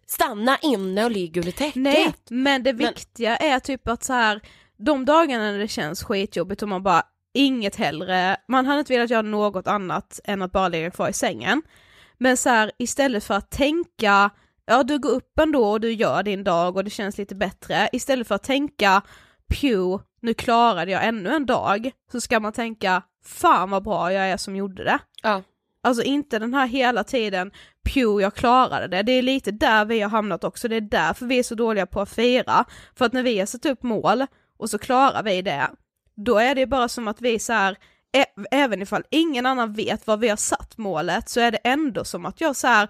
stanna inne och ligg under täcket. Nej, men det Men- viktiga är typ att så här de dagarna när det känns skitjobbigt och man bara inget hellre, man hade inte velat göra något annat än att bara ligga kvar i sängen. Men så här, istället för att tänka, ja du går upp ändå och du gör din dag och det känns lite bättre, istället för att tänka pew, nu klarade jag ännu en dag, så ska man tänka fan vad bra jag är som gjorde det. Ja. Alltså inte den här hela tiden, pew jag klarade det, det är lite där vi har hamnat också, det är därför vi är så dåliga på att fira. För att när vi har satt upp mål och så klarar vi det, då är det bara som att vi så här, även ifall ingen annan vet vad vi har satt målet, så är det ändå som att jag så här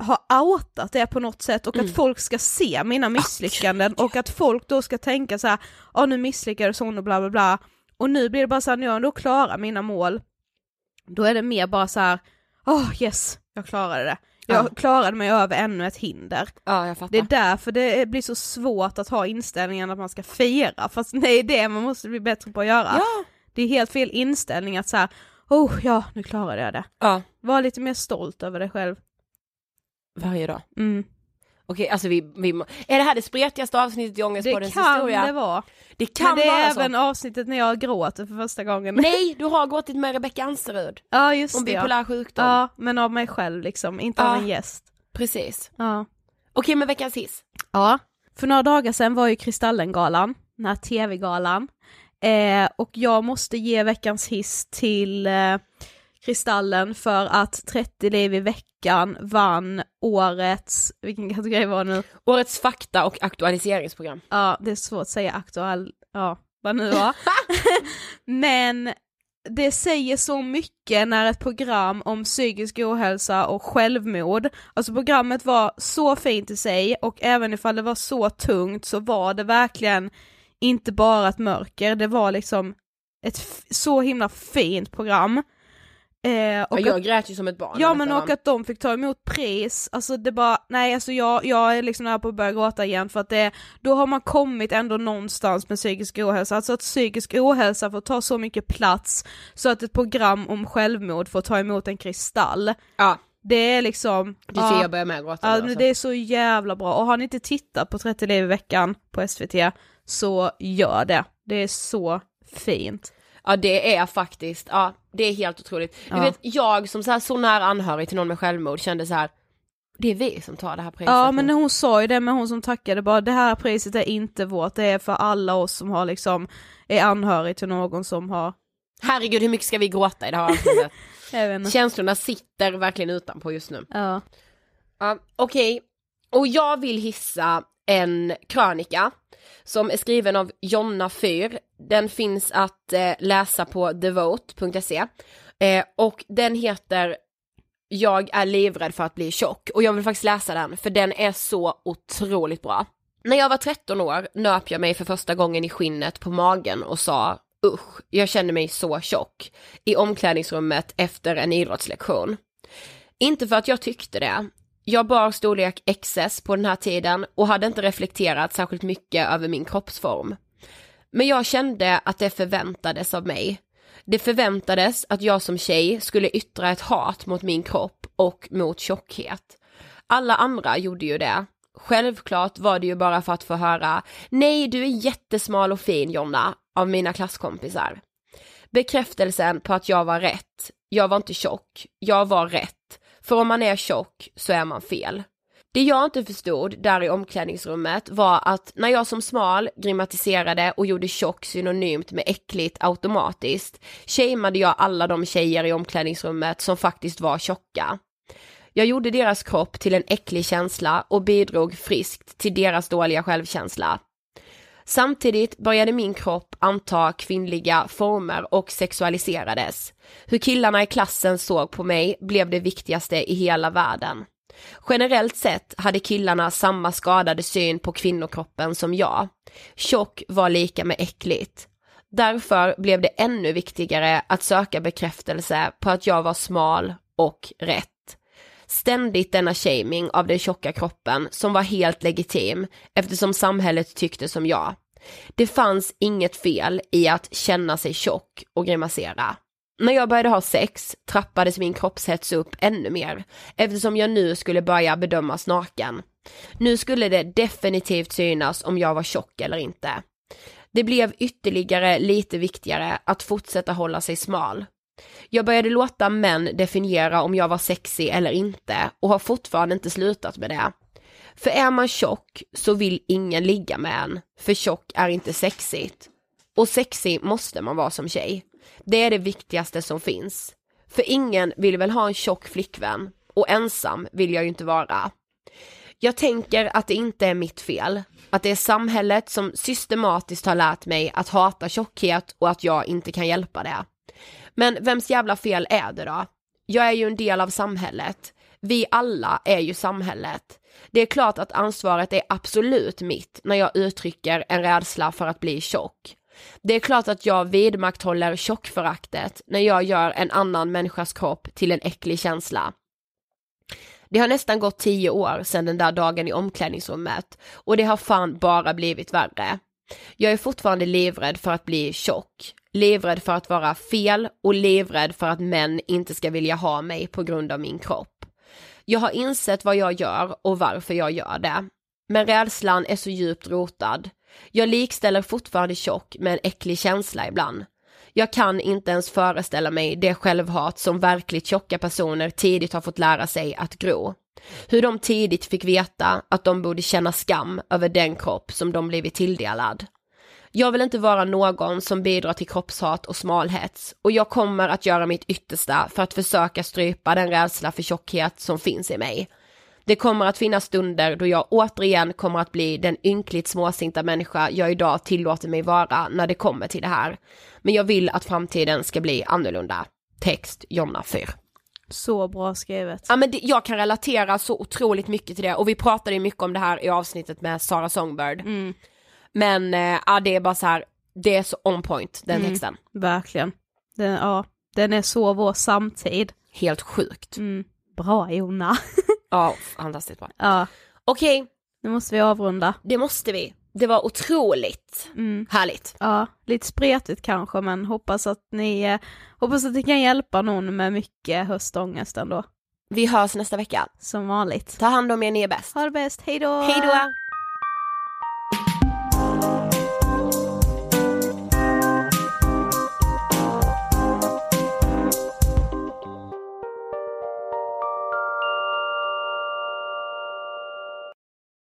har outat det på något sätt och att folk ska se mina misslyckanden och att folk då ska tänka så här, ja nu misslyckades hon och bla bla bla. Och nu blir det bara så här, när jag då klarar mina mål, då är det mer bara så här, åh yes, jag klarade det. Jag Ja. klarade mig över ännu ett hinder. Ja. Det är därför det blir så svårt att ha inställningen att man ska fira, fast det är det man måste bli bättre på att göra. Ja. Det är helt fel inställning att så här, oh ja, nu klarade jag det. ja, Var lite mer stolt över dig själv. Varje dag. Mm. Okej, alltså vi, vi må... Är det här det spretigaste avsnittet i Det Ångestpoddens kan historia? det vara. Det kan Men det vara är så. även avsnittet när jag gråter för första gången. Nej, du har gråtit med Rebecka Anserud Ja just om det ja. bipolär sjukdom. ja. men av mig själv liksom, inte Ja. av en gäst. Precis. Ja. Okej, men veckans hiss. Ja, för några dagar sedan var ju Kristallengalan, den här tv-galan. Eh, och jag måste ge veckans hiss till eh, Kristallen för att 30 liv i veckan vann årets, vilken kategori var det nu? Årets fakta och aktualiseringsprogram. Ja, det är svårt att säga aktuell, ja, vad nu var. Men det säger så mycket när ett program om psykisk ohälsa och självmord, alltså programmet var så fint i sig och även ifall det var så tungt så var det verkligen inte bara ett mörker, det var liksom ett så himla fint program. Eh, och Och att- jag grät ju som ett barn. Ja men och att de fick ta emot pris, alltså det bara, nej alltså jag, jag är liksom nära på att börja gråta igen för att det, då har man kommit ändå någonstans med psykisk ohälsa, alltså att psykisk ohälsa får ta så mycket plats så att ett program om självmord får ta emot en kristall. Ja, Det är liksom, det ser jag börjar med gråta ja, alltså. det är så jävla bra, och har ni inte tittat på 30 liv i veckan på SVT så gör det, det är så fint. Ja det är faktiskt, ja det är helt otroligt. Du Ja. vet jag som så, här, så nära anhörig till någon med självmord kände så här. det är vi som tar det här priset Ja men nu. hon sa ju det med hon som tackade bara det här priset är inte vårt, det är för alla oss som har liksom, är anhörig till någon som har, Herregud hur mycket ska vi gråta i det här avsnittet? Känslorna sitter verkligen utanpå just nu. Ja. Ja, Okej, och jag vill hissa en krönika som är skriven av Jonna Fyr. Den finns att eh, läsa på devote.se eh, och den heter Jag är livrädd för att bli tjock och jag vill faktiskt läsa den för den är så otroligt bra. När jag var 13 år nöp jag mig för första gången i skinnet på magen och sa usch, jag känner mig så tjock i omklädningsrummet efter en idrottslektion. Inte för att jag tyckte det. Jag bar storlek XS på den här tiden och hade inte reflekterat särskilt mycket över min kroppsform. Men jag kände att det förväntades av mig. Det förväntades att jag som tjej skulle yttra ett hat mot min kropp och mot tjockhet. Alla andra gjorde ju det. Självklart var det ju bara för att få höra Nej, du är jättesmal och fin Jonna av mina klasskompisar. Bekräftelsen på att jag var rätt. Jag var inte tjock. Jag var rätt. För om man är tjock så är man fel. Det jag inte förstod där i omklädningsrummet var att när jag som smal grimatiserade och gjorde tjock synonymt med äckligt automatiskt shameade jag alla de tjejer i omklädningsrummet som faktiskt var tjocka. Jag gjorde deras kropp till en äcklig känsla och bidrog friskt till deras dåliga självkänsla. Samtidigt började min kropp anta kvinnliga former och sexualiserades. Hur killarna i klassen såg på mig blev det viktigaste i hela världen. Generellt sett hade killarna samma skadade syn på kvinnokroppen som jag. Tjock var lika med äckligt. Därför blev det ännu viktigare att söka bekräftelse på att jag var smal och rätt. Ständigt denna shaming av den tjocka kroppen som var helt legitim eftersom samhället tyckte som jag. Det fanns inget fel i att känna sig tjock och grimasera. När jag började ha sex trappades min kroppshets upp ännu mer eftersom jag nu skulle börja bedömas naken. Nu skulle det definitivt synas om jag var tjock eller inte. Det blev ytterligare lite viktigare att fortsätta hålla sig smal. Jag började låta män definiera om jag var sexig eller inte och har fortfarande inte slutat med det. För är man tjock så vill ingen ligga med en, för tjock är inte sexigt. Och sexig måste man vara som tjej. Det är det viktigaste som finns. För ingen vill väl ha en tjock flickvän och ensam vill jag ju inte vara. Jag tänker att det inte är mitt fel, att det är samhället som systematiskt har lärt mig att hata tjockhet och att jag inte kan hjälpa det. Men vems jävla fel är det då? Jag är ju en del av samhället. Vi alla är ju samhället. Det är klart att ansvaret är absolut mitt när jag uttrycker en rädsla för att bli tjock. Det är klart att jag vidmakthåller tjockföraktet när jag gör en annan människas kropp till en äcklig känsla. Det har nästan gått tio år sedan den där dagen i omklädningsrummet och det har fan bara blivit värre. Jag är fortfarande livrädd för att bli tjock, livrädd för att vara fel och livrädd för att män inte ska vilja ha mig på grund av min kropp. Jag har insett vad jag gör och varför jag gör det. Men rädslan är så djupt rotad. Jag likställer fortfarande tjock med en äcklig känsla ibland. Jag kan inte ens föreställa mig det självhat som verkligt tjocka personer tidigt har fått lära sig att gro. Hur de tidigt fick veta att de borde känna skam över den kropp som de blivit tilldelad. Jag vill inte vara någon som bidrar till kroppshat och smalhets och jag kommer att göra mitt yttersta för att försöka strypa den rädsla för tjockhet som finns i mig. Det kommer att finnas stunder då jag återigen kommer att bli den ynkligt småsinta människa jag idag tillåter mig vara när det kommer till det här. Men jag vill att framtiden ska bli annorlunda. Text Jonna Fyr. Så bra skrivet. Ja men det, jag kan relatera så otroligt mycket till det och vi pratade ju mycket om det här i avsnittet med Sara Songbird. Mm. Men äh, ja, det är bara så här, det är så on point den Mm. texten. Verkligen. Den, ja, den är så vår samtid. Helt sjukt. Mm. Bra Jonna. Ja, fantastiskt bra. ja, Okej, nu måste vi avrunda. det måste vi. Det var otroligt Mm. härligt. Ja, lite spretigt kanske men hoppas att ni, eh, hoppas att det kan hjälpa någon med mycket höstångest ändå. Vi hörs nästa vecka. Som vanligt. Ta hand om er, ni är bäst. Ha det bäst, hejdå! Hej då!